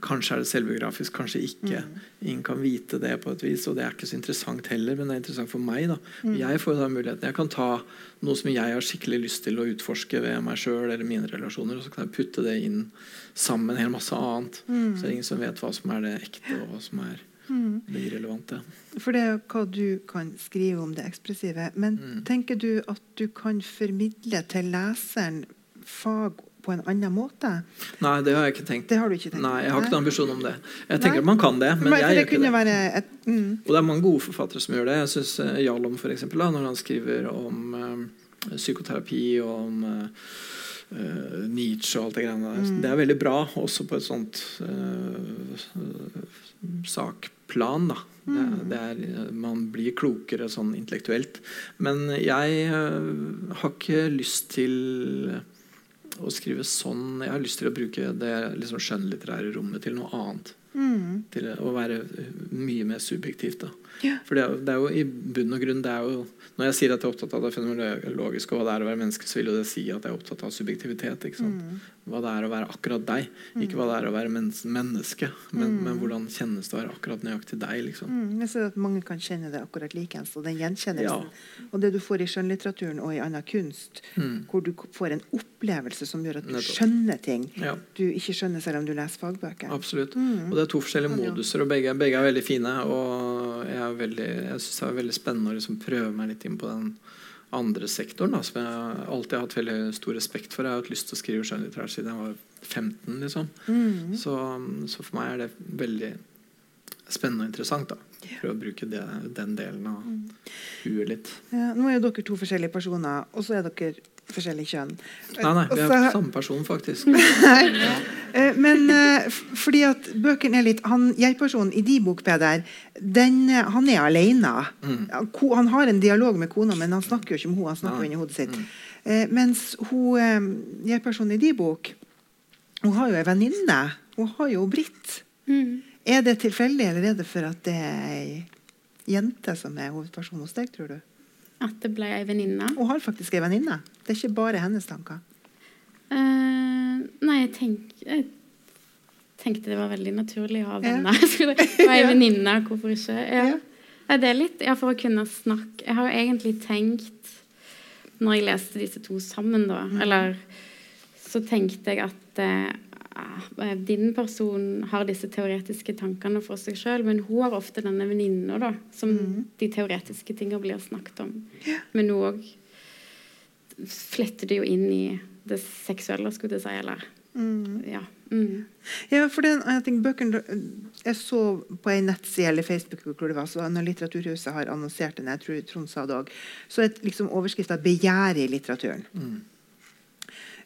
Kanskje er det selvbiografisk, kanskje ikke. Mm. Ingen kan vite det på et vis, og det er ikke så interessant heller, men det er interessant for meg. da. Mm. Jeg får da muligheten. Jeg kan ta noe som jeg har skikkelig lyst til å utforske ved meg sjøl eller mine relasjoner, og så kan jeg putte det inn sammen med en hel masse annet. Mm. Så det er ingen som vet hva som er det ekte, og hva som er Mm. det irrelevante. For det er jo hva du kan skrive om det ekspressive. Men Mm. tenker du at du kan formidle til leseren fag på en annen måte? Nei, det har jeg ikke tenkt. Det har du ikke tenkt? Nei, Jeg har ikke noen ambisjon om det. Jeg Nei. tenker at man kan det, men Men, jeg det gjør ikke det. et mm. Og det er mange gode forfattere som gjør det. Jeg synes eh, Jalom, for eksempel, da, når han skriver om uh, psykoterapi og om uh, uh, Nietzsche og alt det greiene der. Mm. Det er veldig bra, også på et sånt uh, sakplan. da. Det, Mm. det er, man blir klokere sånn intellektuelt. Men jeg uh, har ikke lyst til å skrive sånn Jeg har lyst til å bruke det liksom skjønnlitterære rommet til noe annet. Mm. Til å være mye mer subjektivt. Ja. For det er, det er jo i bunn og grunn det er jo, Når jeg sier at jeg er opptatt av det fenomenologiske og hva det er å være menneske, så vil jo det si at jeg er opptatt av subjektivitet. ikke? Mm. Hva det er å være akkurat deg. Ikke hva det er å være men menneske, men, Mm. men hvordan kjennes det å være akkurat nøyaktig deg. liksom. Mm. Jeg ser at mange kan kjenne det akkurat likeens. Og den gjenkjennelsen. Ja. Og det du får i skjønnlitteraturen og i annen kunst, Mm. hvor du får en opplevelse som gjør at du Nettopp. skjønner ting Ja, du ikke skjønner selv om du leser fagbøker. absolutt. Mm. Og det er to forskjellige moduser, og begge, begge er veldig fine. Og jeg, veldig- jeg syns det er veldig spennende å liksom prøve meg litt inn på den andre sektoren, da, som jeg alltid har hatt veldig stor respekt for. Jeg har hatt lyst til å skrive skjønnlitterær siden jeg var 15. liksom. Mm. Så, så for meg er det veldig spennende og interessant. da Prøve å bruke det, den delen av Mm. huet litt. Ja, nå er jo dere to forskjellige personer, og så er dere forskjellig kjønn. Nei, nei, vi er Også, samme person, faktisk. (laughs) Nei. Eh, Men eh, fordi at bøkene er litt han, Jeg-personen i de bok, Peder, den, eh, han er alene. Mm. Han har en dialog med kona, men han snakker jo ikke om henne. Han snakker jo inni hodet sitt. Mm. Eh, mens hun, jeg-personen i de bok, hun har jo ei venninne. Hun har jo Britt. Mm. Er det tilfeldig, eller er det for at det er ei jente som er hovedpersonen hos deg, tror du? At det ble ei venninne. Hun har faktisk ei venninne. Det er ikke bare hennes tanker. Uh, nei, jeg, tenk, jeg tenkte det var veldig naturlig å ha venner. (laughs) (laughs) Ja. være ei venninne, hvorfor ikke? Ja. Ja. Det er litt ja, for å kunne snakke Jeg har jo egentlig tenkt Når jeg leste disse to sammen, da, Mm. eller så tenkte jeg at eh, din person har disse teoretiske tankene for seg sjøl, men hun har ofte denne venninna, som Mm. de teoretiske tingene blir snakket om. Men hun òg fletter det jo inn i det seksuelle, skulle jeg si, eller Mm. Ja. Mm. Ja, for den, jeg, tenker, bøkene, jeg så på en nettside eller Facebook hvor det var, så når Litteraturhuset har annonsert den, jeg tror Trond sa det også, så er liksom overskrifta 'Begjæret i litteraturen'. Mm.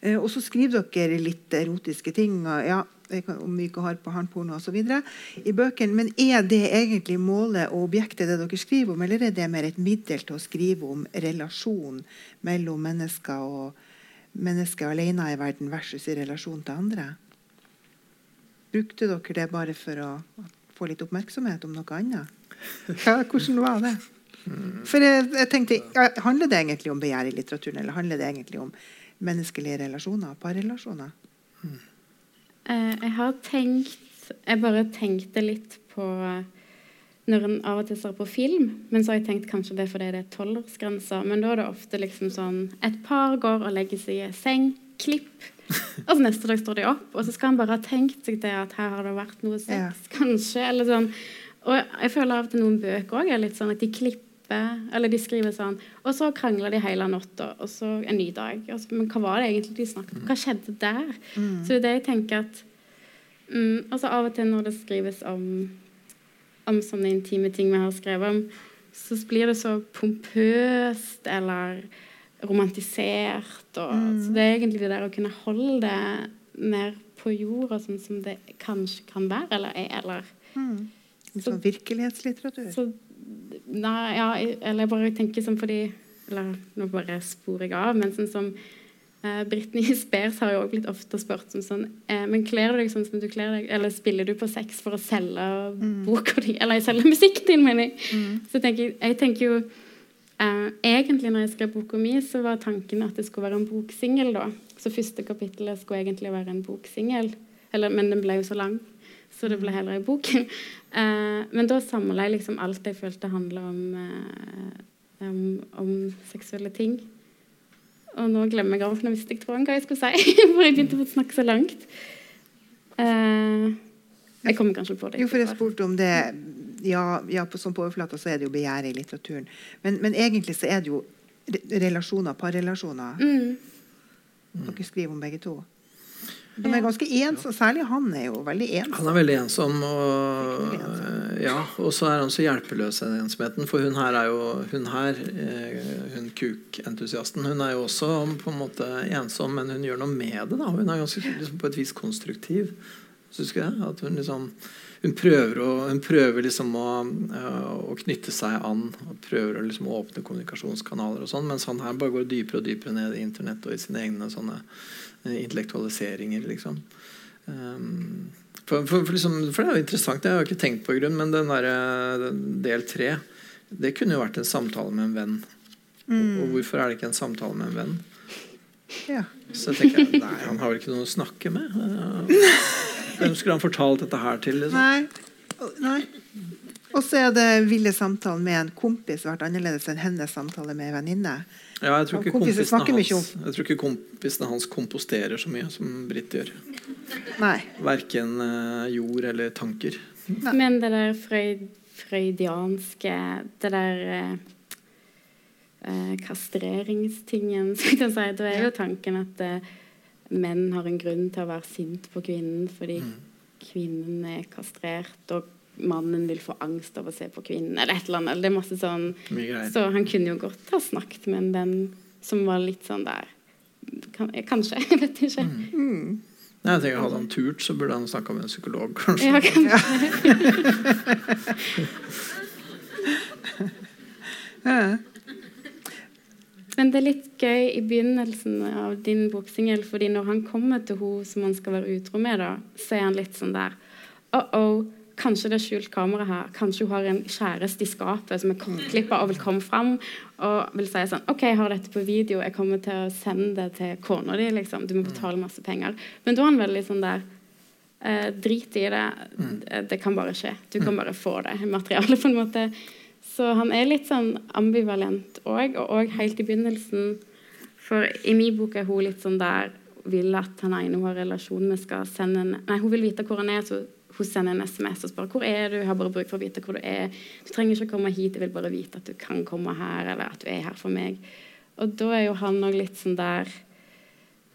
Eh, og så skriver dere litt erotiske ting, og, ja, om myke hår på harnporno osv. i bøkene. Men er det egentlig målet og objektet det dere skriver om, eller er det mer et middel til å skrive om relasjon mellom mennesker og mennesker alene i verden versus i relasjon til andre? Brukte dere det bare for å få litt oppmerksomhet om noe annet? (laughs) Ja, hvordan var det? For jeg, jeg tenkte, Handler det egentlig om begjær i litteraturen, eller handler det egentlig om menneskelige relasjoner, parrelasjoner? Mm. jeg har tenkt Jeg bare tenkte litt på når en av og til ser på film, men så har jeg tenkt kanskje det er fordi det er tolvårsgrensa. Men da er det ofte liksom sånn Et par går og legger seg i seng, klipp. Og så neste dag står de opp, og så skal han bare ha tenkt seg det at her har det vært noe sex, Ja. kanskje. Eller sånn. Og jeg føler av og til noen bøker òg er litt sånn at de klipper eller de skriver sånn Og så krangler de hele natta, og så en ny dag. Så, men hva var det egentlig de snakket om? Hva skjedde der? Mm. Så det er det jeg tenker at mm, altså Av og til når det skrives om, om sånne intime ting vi har skrevet om, så blir det så pompøst eller romantisert. Og, Mm. Så det er egentlig det der å kunne holde det mer på jorda, sånn som det kanskje kan være, eller er. Eller, Mm. Så- sånn virkelighetslitteratur. så Nei, ja, eller jeg bare tenker sånn fordi Eller nå bare sporer jeg av, men sånn som eh, Britney (laughs) Spears har jo også blitt ofte spurt som sånn eh, Men kler du deg sånn som du kler deg, eller spiller du på sex for å selge Mm. boka di, eller selge musikken din, mener jeg. Mm. Så tenker jeg, jeg tenker jo Eh, egentlig når jeg skrev boka mi, så var tanken at det skulle være en boksingel. da. Så første kapittelet skulle egentlig være en boksingel, men den ble jo så lang. Så det ble heller i bok. Eh, men da samla jeg liksom alt jeg følte handla om, eh, om, om, seksuelle ting. Og nå glemmer jeg av, for nå visste jeg hva jeg skulle si. (laughs) for jeg begynte å snakke så langt. Eh, jeg kommer kanskje på det. Jo, for jeg spurte om det Ja, ja på, sånn på overflata så er det jo begjæret i litteraturen. Men, men, egentlig så er det jo relasjoner, parrelasjoner. Mm. Dere skriver om begge to. De er ganske ensom, Særlig han er jo veldig ensom. Han er veldig ensom. Og, ja, og så er han så hjelpeløs i ensomheten. For hun her er jo hun her, eh, hun kukentusiasten, hun er jo også på en måte ensom, men hun gjør noe med det. da. Hun er ganske liksom, på et vis konstruktiv. Syns jeg. At hun liksom hun prøver, å, hun prøver liksom å, å, knytte seg an og prøver å liksom åpne kommunikasjonskanaler, og sånn, mens han her bare går dypere og dypere ned i internett og i sine egne sånne Eh, intellektualiseringer, liksom. Um, for, for, for, liksom, for, det er jo interessant, det har jeg ikke tenkt på, grunn, men den der, eh, del tre det kunne jo vært en samtale med en venn. Mm. Og, og, hvorfor er det ikke en samtale med en venn? Ja. Så tenker jeg (laughs) nei, han har vel ikke noe å snakke med? Hvem skulle han fortalt dette her til? Liksom? Nei. nei. Og så er det ville samtalen med en kompis vært annerledes enn hennes samtale med en venninne. Ja, jeg tror, kompisene hans, jeg tror ikke kompisene hans komposterer så mye som Britt gjør. Nei. Verken uh, jord eller tanker. Nei. Men det der frøyd, frøydianske Det der uh, uh, kastreringstingen, (laughs) si, da er jo tanken at menn har en grunn til å være sint på kvinnen fordi mm. kvinnen er kastrert. og mannen vil få angst av å se på kvinnen, eller et eller annet. Det er masse sånn Så han kunne jo godt ha snakket med en venn som var litt sånn der kan, Kanskje. (laughs) Jeg vet ikke. Mm. Mm. Nei, jeg tenker Hadde han turt, så burde han snakka med en psykolog, kanskje. Ja, kanskje. (laughs) ja. Men det er litt gøy i begynnelsen av din boksingel, fordi når han kommer til henne som han skal være utro med, da, så er han litt sånn der Uh -oh, Kanskje det er skjult kamera her. Kanskje hun har en kjæreste i skapet som er kortklippa og vil komme fram og vil si sånn OK, jeg har dette på video, jeg kommer til å sende det til kona di, liksom. Du må betale masse penger. Men da er han veldig sånn der eh, Drit i det. det. Det kan bare skje. Du kan bare få det materialet, på en måte. Så han er litt sånn ambivalent òg, og òg helt i begynnelsen. For i min bok er hun litt sånn der vil at han ene hun har relasjon med, skal sende en Nei, hun vil vite hvor han er. så hun sender en SMS og spør hvor er du, jeg har bare bruk for å vite hvor du er. Du trenger ikke å komme hit, jeg vil bare vite at du kan komme her, eller at du er her for meg. Og da er jo han òg litt sånn der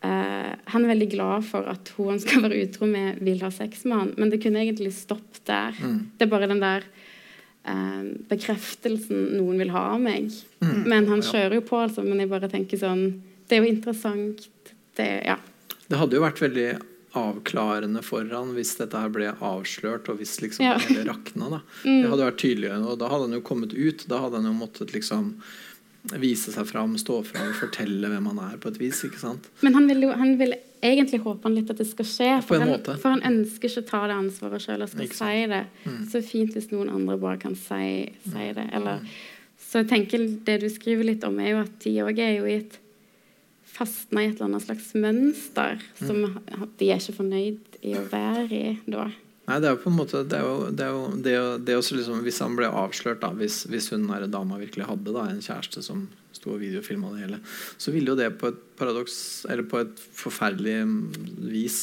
uh, Han er veldig glad for at hun han skal være utro med, vil ha sex med han, men det kunne egentlig stoppet der. Mm. Det er bare den der uh, bekreftelsen noen vil ha av meg. Mm. Men han kjører jo på, altså. Men jeg bare tenker sånn Det er jo interessant. Det, ja. det hadde jo vært veldig avklarende for han hvis dette her ble avslørt, og hvis liksom ja. det rakna. Da. (laughs) Mm. Det hadde vært tydeligere, og da hadde han jo kommet ut. Da hadde han jo måttet liksom vise seg fram, stå fram, fortelle hvem han er, på et vis. ikke sant? Men han vil, jo, han vil egentlig håpe han litt at det skal skje, for, han, for han, ønsker ikke å ta det ansvaret sjøl og skal si det. Mm. Så fint hvis noen andre bare kan si, si det. Eller, mm. så jeg tenker det du skriver litt om, er jo at de òg er jo i et fastna i et eller annet slags mønster som mm. de er ikke fornøyd i å være i da. Nei, det er jo på en måte det er jo, det er jo, det er det også liksom, Hvis han ble avslørt, da, hvis, hvis hun her dama virkelig hadde da, en kjæreste som sto og videofilma det hele, så ville jo det på et paradoks, eller på et forferdelig vis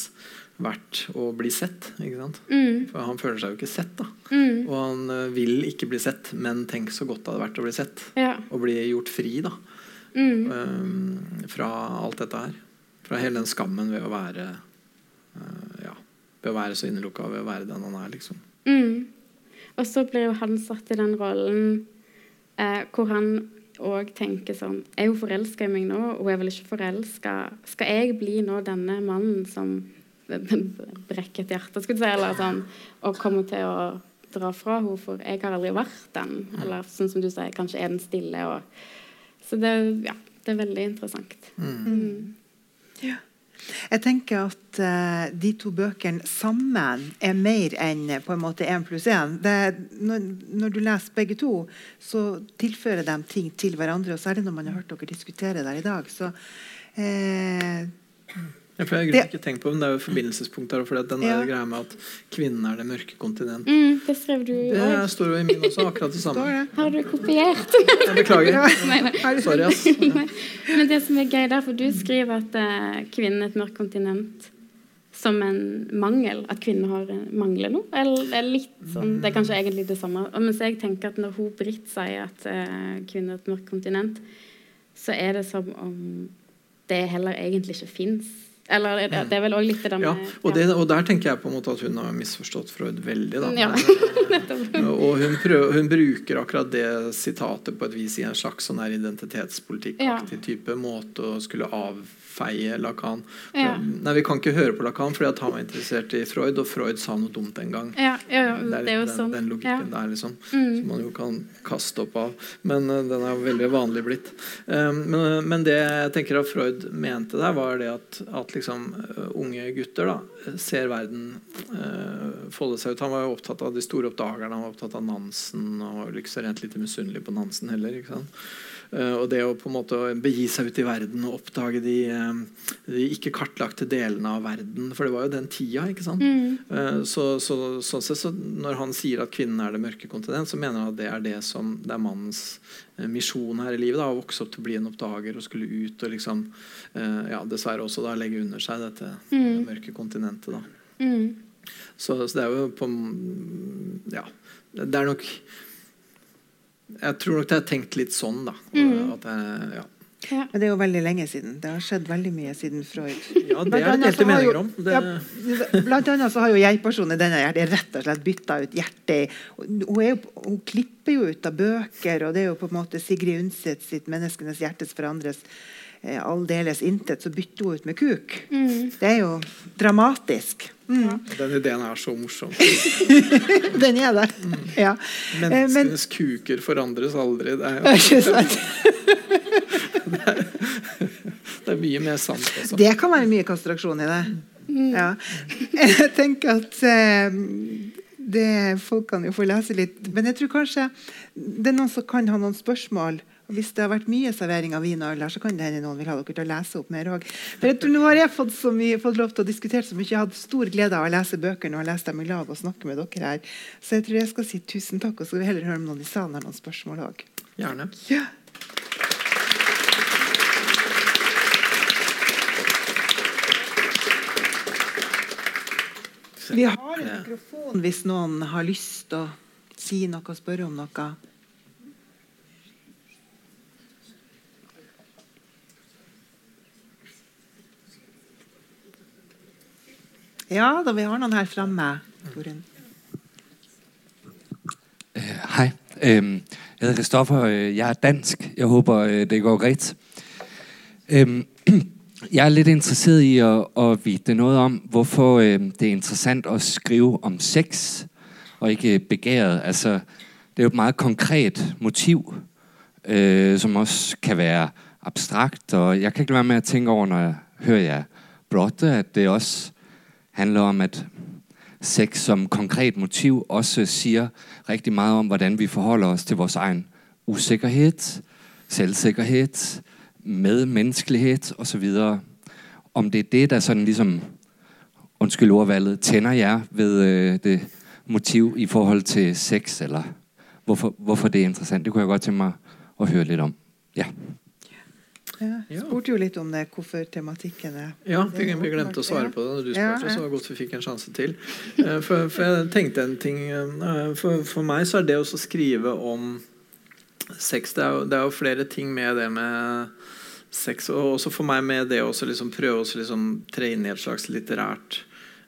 vært å bli sett. ikke sant? Mm. For han føler seg jo ikke sett. da. Mm. Og han uh, vil ikke bli sett, men tenk så godt det hadde vært å bli sett. Ja. Og bli gjort fri. da. Mm. Um, fra alt dette her. Fra hele den skammen ved å være uh, ja, ved å være så innelukka, ved å være den han er. liksom. Mm. Og så blir jo han satt i den rollen eh, hvor han òg tenker sånn Er hun forelska i meg nå? Hun er vel ikke forelska? Skal jeg bli nå denne mannen som (laughs) brekker et hjerte, skulle du si, eller sånn, og kommer til å dra fra henne, for jeg har aldri vært den. Eller sånn som du sier, kanskje er den stille og så det, ja, det er veldig interessant. Mm. Mm. Ja. Jeg tenker at uh, de to bøkene sammen er mer enn på en måte én pluss én. Når, når, du leser begge to, så tilfører de ting til hverandre. Og særlig når man har hørt dere diskutere der i dag. Så uh, ja, for jeg har ikke tenkt på men Det er jo forbindelsespunkt her. For den ja. greia med at kvinnen er det mørke kontinent. Mm, det skrev du Det står jo i min også, akkurat det samme. (laughs) Har du kopiert? jeg beklager. (laughs) nei, nei. Sorry, ass. (laughs) Men det som er gøy der, for du skriver at uh, kvinnen er et mørkt kontinent som en mangel. At kvinner har eh, mangler noe. Eller, eller litt sånn, Det er kanskje egentlig det samme. Mens jeg tenker at når hun Britt sier at uh, kvinner er et mørkt kontinent, så er det som om det heller egentlig ikke fins eller det, det er vel òg litt det med ja, og, det, og, der tenker jeg på en måte at hun har misforstått Freud veldig. Da. Ja. (laughs) (laughs) og hun, prøver, hun, bruker akkurat det sitatet på et vis i en slags sånn identitetspolitikkaktig type måte å skulle av feie Lacan. Ja. Nei, Vi kan ikke høre på Lacan fordi han var interessert i Freud, og Freud sa noe dumt en gang. Ja, ja, det er, det er den, sånn. den, logikken der, liksom. Mm. Som man jo kan kaste opp av. Men uh, den er veldig vanlig blitt. Um, men, uh, men, det jeg tenker at Freud mente der, var det at, at liksom, uh, unge gutter da, ser verden folde seg ut. Han var jo opptatt av de store oppdagerne, han var opptatt av Nansen, og var ikke så rent lite misunnelig på Nansen heller. ikke sant? Eh, og det å på en måte begi seg ut i verden og oppdage de, eh, de ikke kartlagte delene av verden. For det var jo den tida. ikke sant? Mm. Så, så, så, så, så, Når han sier at kvinnen er det mørke kontinent, så mener han at det er det som det er mannens misjon her i livet. Da, å vokse opp til å bli en oppdager og skulle ut og liksom ja, dessverre også da legge under seg dette mm. mørke kontinentet. da. Mm. Så, så, det er jo på Ja. Det er nok jeg tror nok det er tenkt litt sånn, da. Mm. Jeg, ja. Ja. Men det er jo veldig lenge siden. Det har skjedd veldig mye siden Freud. Ja, det er det delte meninger om. Det... Ja, blant annet så har jo jeg-personen i denne hjertet rett og slett bytta ut hjertet. Hun, jo, hun, klipper jo ut av bøker, og det er jo på en måte Sigrid Undset sitt 'Menneskenes hjertes forandres' aldeles intet, så bytter hun ut med kuk. Mm. Det er jo dramatisk. Mm. Ja. Den ideen er så morsom. (laughs) Den er der. Mm. Ja. Menneskenes Men, kuker forandres aldri. Det er, jo, (laughs) ikke sant? det, er, det er mye mer sant. Også. Det kan være mye konstruksjon i det. Mm. Ja. Jeg tenker at eh, det, folk kan jo få lese litt. Men jeg tror kanskje det er noen som kan ha noen spørsmål og Hvis det har vært mye servering av vin og øl, så kan det hende noen vil ha dere til å lese opp mer òg. Nå har jeg fått, mye, fått, lov til å diskutere så mye. Jeg har hatt stor glede av å lese bøkene og lese dem i lag og snakke med dere her. Så jeg tror jeg skal si tusen takk, og så skal vi heller høre om noen i salen har noen spørsmål òg. Gjerne. Ja. Vi har en mikrofon hvis noen har lyst til å si noe og spørre om noe. Ja, da vi har noen her framme. Uh, hej, uh, jeg hedder Kristoffer. Jeg er dansk. Jeg håper uh, det går greit. (clears throat) Jeg er litt interessert i å, vite noe om hvorfor det er interessant å skrive om sex og ikke begjæret. Altså, det er jo et meget konkret motiv som også kan være abstrakt. Og jeg kan ikke være med å tenke over når jeg hører jer blotte, at det også handler om, at sex som konkret motiv også sier rigtig meget om, hvordan vi forholder oss til vores egen usikkerhed, selvsikkerhed, medmenneskelighed osv. Om det er det, der sådan ligesom, undskyld ordvalget, tænder jer ved øh, det motiv i forhold til sex, eller hvorfor, hvorfor det er interessant. Det kunne jeg godt tænke mig at høre litt om. Ja. Jeg spurte jo litt om det, hvorfor tematikken er Ja, vi, vi glemte å svare på det når du spurte, så det var godt vi fikk en sjanse til. Eh, for, for jeg tenkte en ting eh, for, for, meg så er det å skrive om sex det er, jo, det er, jo, flere ting med det med sex, og også for meg med det å liksom prøve å liksom tre inn i et slags litterært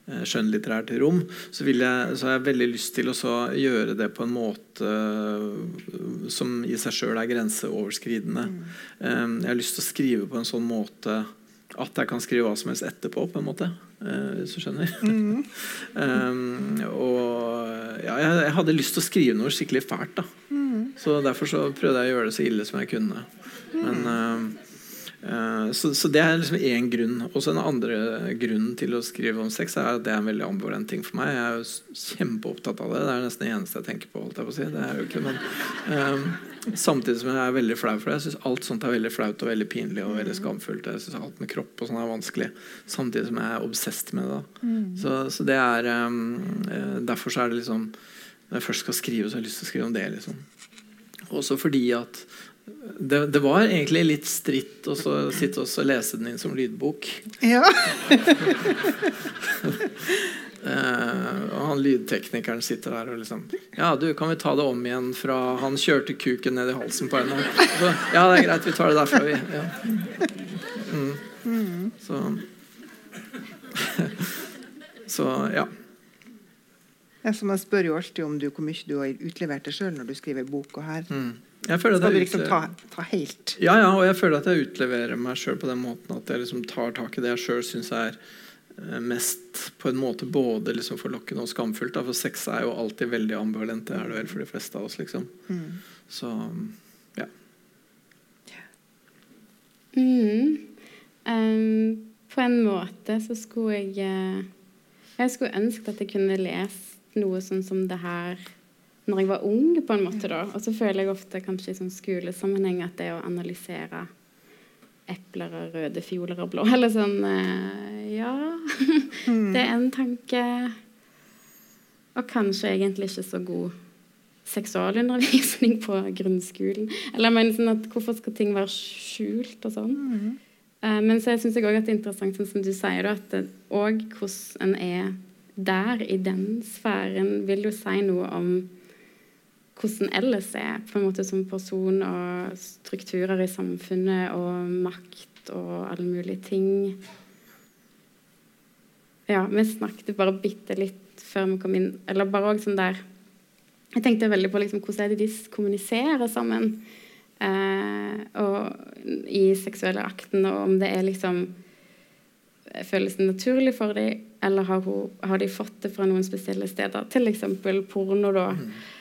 skjønnlitterært rom, så, jeg, så, har jeg veldig lyst til å gjøre det på en måte eh, som i seg sjøl er grenseoverskridende. Mm. Jeg har lyst til å skrive på en sånn måte at jeg kan skrive hva som helst etterpå, på en måte. Hvis du skjønner. Mm. (laughs) um, og ja, jeg, hadde lyst til å skrive noe skikkelig fælt. da mm. Så Derfor så prøvde jeg å gjøre det så ille som jeg kunne. Men Eh, så, så, det er liksom én grunn. Og så en andre grunnen til å skrive om sex er at det er en veldig ambivalent ting for meg. Jeg er jo kjempeopptatt av det. Det er nesten det eneste jeg tenker på. Holdt jeg på å si. Det er jo ikke, men, um, samtidig som jeg er veldig flau for det. Jeg syns alt sånt er veldig flaut og veldig pinlig og veldig skamfullt. Jeg synes alt med kropp og sånn er vanskelig. Samtidig som jeg er obsesst med det. Mm. Så, så, det er um, Derfor så er det liksom Når jeg først skal skrive, så har jeg lyst til å skrive om det. liksom Også fordi at det, det, var egentlig litt stritt å sitte og lese den inn som lydbok. Ja. uh, (laughs) og han lydteknikeren sitter der og liksom Ja, du, kan vi ta det om igjen fra han kjørte kuken ned i halsen på henne? Så, ja, det er greit, vi tar det derfra, vi. Ja. Mm. Så (laughs) Så ja. Jeg spør jo alltid om du, hvor mye du har utlevert deg sjøl når du skriver bok. og her mm. Jeg føler at jeg liksom ta, ta, helt Ja, ja, og jeg føler at jeg utleverer meg sjøl på den måten at jeg liksom tar tak i det jeg sjøl syns er eh, mest på en måte både liksom forlokkende og skamfullt. Da. For sex er jo alltid veldig ambivalent. Det er det vel for de fleste av oss. liksom. Mm. Så ja. Mm. Um, på en måte så skulle jeg uh, Jeg skulle ønske at jeg kunne lest noe sånn som det her når jeg var ung, på en måte. da. Og så føler jeg ofte kanskje i sånn skolesammenheng at det å analysere epler og røde fioler og blå (laughs) Eller sånn eh, Ja, det er en tanke. Og kanskje egentlig ikke så god seksualundervisning på grunnskolen. Eller mener sånn at Hvorfor skal ting være skjult og sånn? Mm. Uh, men så syns jeg òg at det er interessant, sånn som du sier, at òg hvordan en er der, i den sfæren, vil jo si noe om hvordan ellers er på en måte som person, og strukturer i samfunnet og makt og alle mulige ting. Ja, vi snakket bare bitte litt før vi kom inn Eller bare òg sånn der Jeg tenkte veldig på liksom, hvordan er det de kommuniserer sammen eh, og i seksuelle akten, og om det er liksom Føles det naturlig for dem, eller har, hun, har de fått det fra noen spesielle steder? Til eksempel porno, da. Mm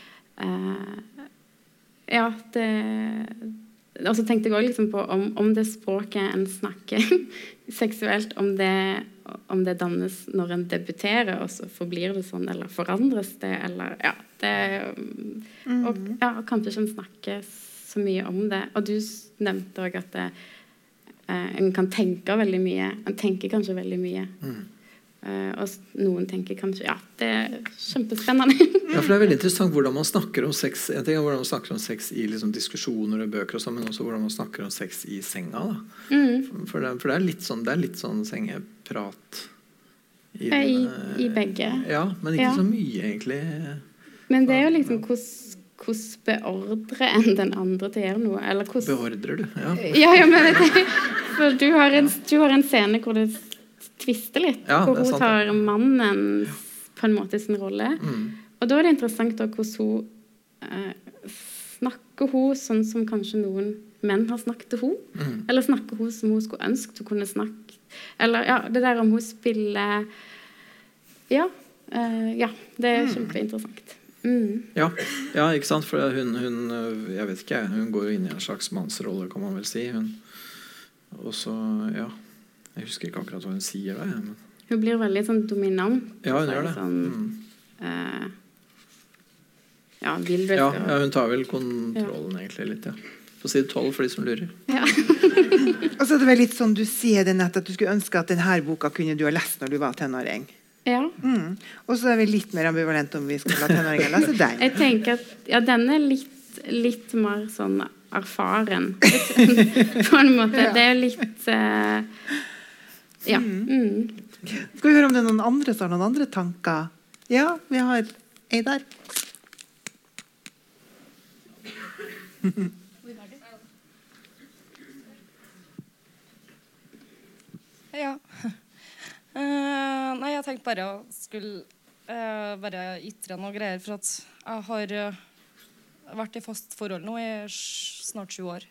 ja, det Og så tenkte jeg òg liksom på om, om, det språket en snakker (laughs) seksuelt, om det, om det, dannes når en debuterer, og så forblir det sånn, eller forandres det, eller Ja, det mm. Og ja, kanskje ikke en snakker så mye om det. Og du nevnte òg at det, eh, en kan tenke veldig mye. En tenker kanskje veldig mye. Mm. Uh, og noen tenker kanskje ja, det er kjempespennende. (laughs) ja, for Det er veldig interessant hvordan man snakker om sex En ting er hvordan man snakker om sex i liksom, diskusjoner og bøker, og sånn, men også hvordan man snakker om sex i senga. Mm. For, det, for, det, er litt sånn, er litt sånn sengeprat i, I, i begge. Ja, men ikke ja. så mye, egentlig. Men det er jo liksom hvordan hvordan beordrer en den andre til å gjøre noe? Beordrer du? Ja. ja, ja men det, (laughs) for du har, en, du har en scene hvor det tvister litt. Ja, hvor hun tar mannen på en måte sin rolle. Mm. Og da er det interessant da, hvordan hun eh, snakker hun sånn som kanskje noen menn har snakket til hun mm. Eller snakker hun som hun skulle ønsket hun kunne snakke Eller ja, det der om hun spiller Ja. Eh, ja det er mm. kjempeinteressant. Mm. Ja, ja, ikke sant? For hun, hun, Jeg vet ikke, hun går inn i en slags mannsrolle, kan man vel si. Hun, og så, ja jeg husker ikke akkurat hva hun sier da. Men... Hun blir veldig sånn dominant. Ja, hun gjør det. Sånn, mm. uh, ja, ja, ja, hun tar vel kontrollen ja. egentlig litt, ja. På side tolv for de som lurer. Ja. (laughs) og så er det vel litt sånn du sier det nett at du skulle ønske at denne boka kunne du ha lest når du var tenåring. Ja. Mm. Og så er vi litt mer ambivalente om vi skal la tenåringer lese (laughs) den. Jeg tenker at ja, den er litt, litt mer sånn erfaren. (laughs) på en måte. Det er jo litt uh, ja. Mm. mm. Skal vi høre om det er noen andre som har noen andre tanker? Ja, vi har ei der. (laughs) Ja. Uh, nei, jeg tenkte bare å skulle uh, bare ytre noe greier. For at jeg har uh, vært i fast forhold nå i snart sju år.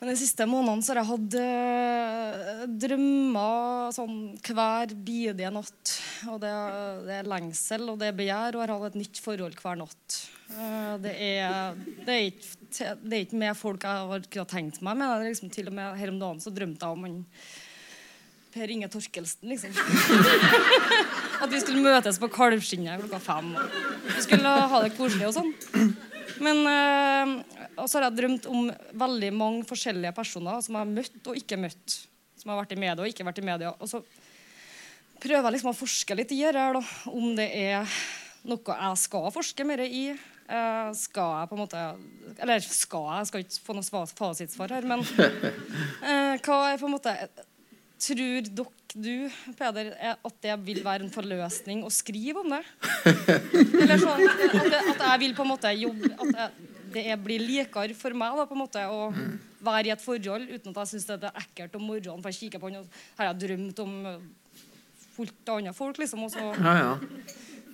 Men de siste månedene så har jeg hatt øh, drømmer sånn hver bidige natt og det det er lengsel og det er begjær, og jeg har hatt et nytt forhold hver natt. Uh, det, er, det, er ikke, det er ikke med folk jeg har kunnet tenkt meg med. Liksom, til og med Her om dagen så drømte jeg om han Per Inge Torkelsen, liksom. (laughs) At vi skulle møtes på Kalvskinnet klokka fem. Og vi skulle ha det koselig og sånn. Men øh, så har jeg drømt om veldig mange forskjellige personer som jeg har møtt og ikke møtt. Som har vært i media og ikke vært i media. Og så prøver jeg liksom å forske litt i det her, da. Om det er noe jeg skal forske mer i. Uh, skal jeg på en måte Eller skal jeg? Jeg skal ikke få noe fasitsvar her, men uh, (laughs) hva er på en måte Tror dere, du, Peder, at det vil være en forløsning å skrive om det? (laughs) Eller sånn at, det, at jeg vil på en måte jobbe At det blir likere for meg da, på en måte å være i et forhold uten at jeg syns det er ekkelt om morgenen. For jeg kikker på han, og har jeg drømt om fullt av andre folk, liksom. Og så ja, ja.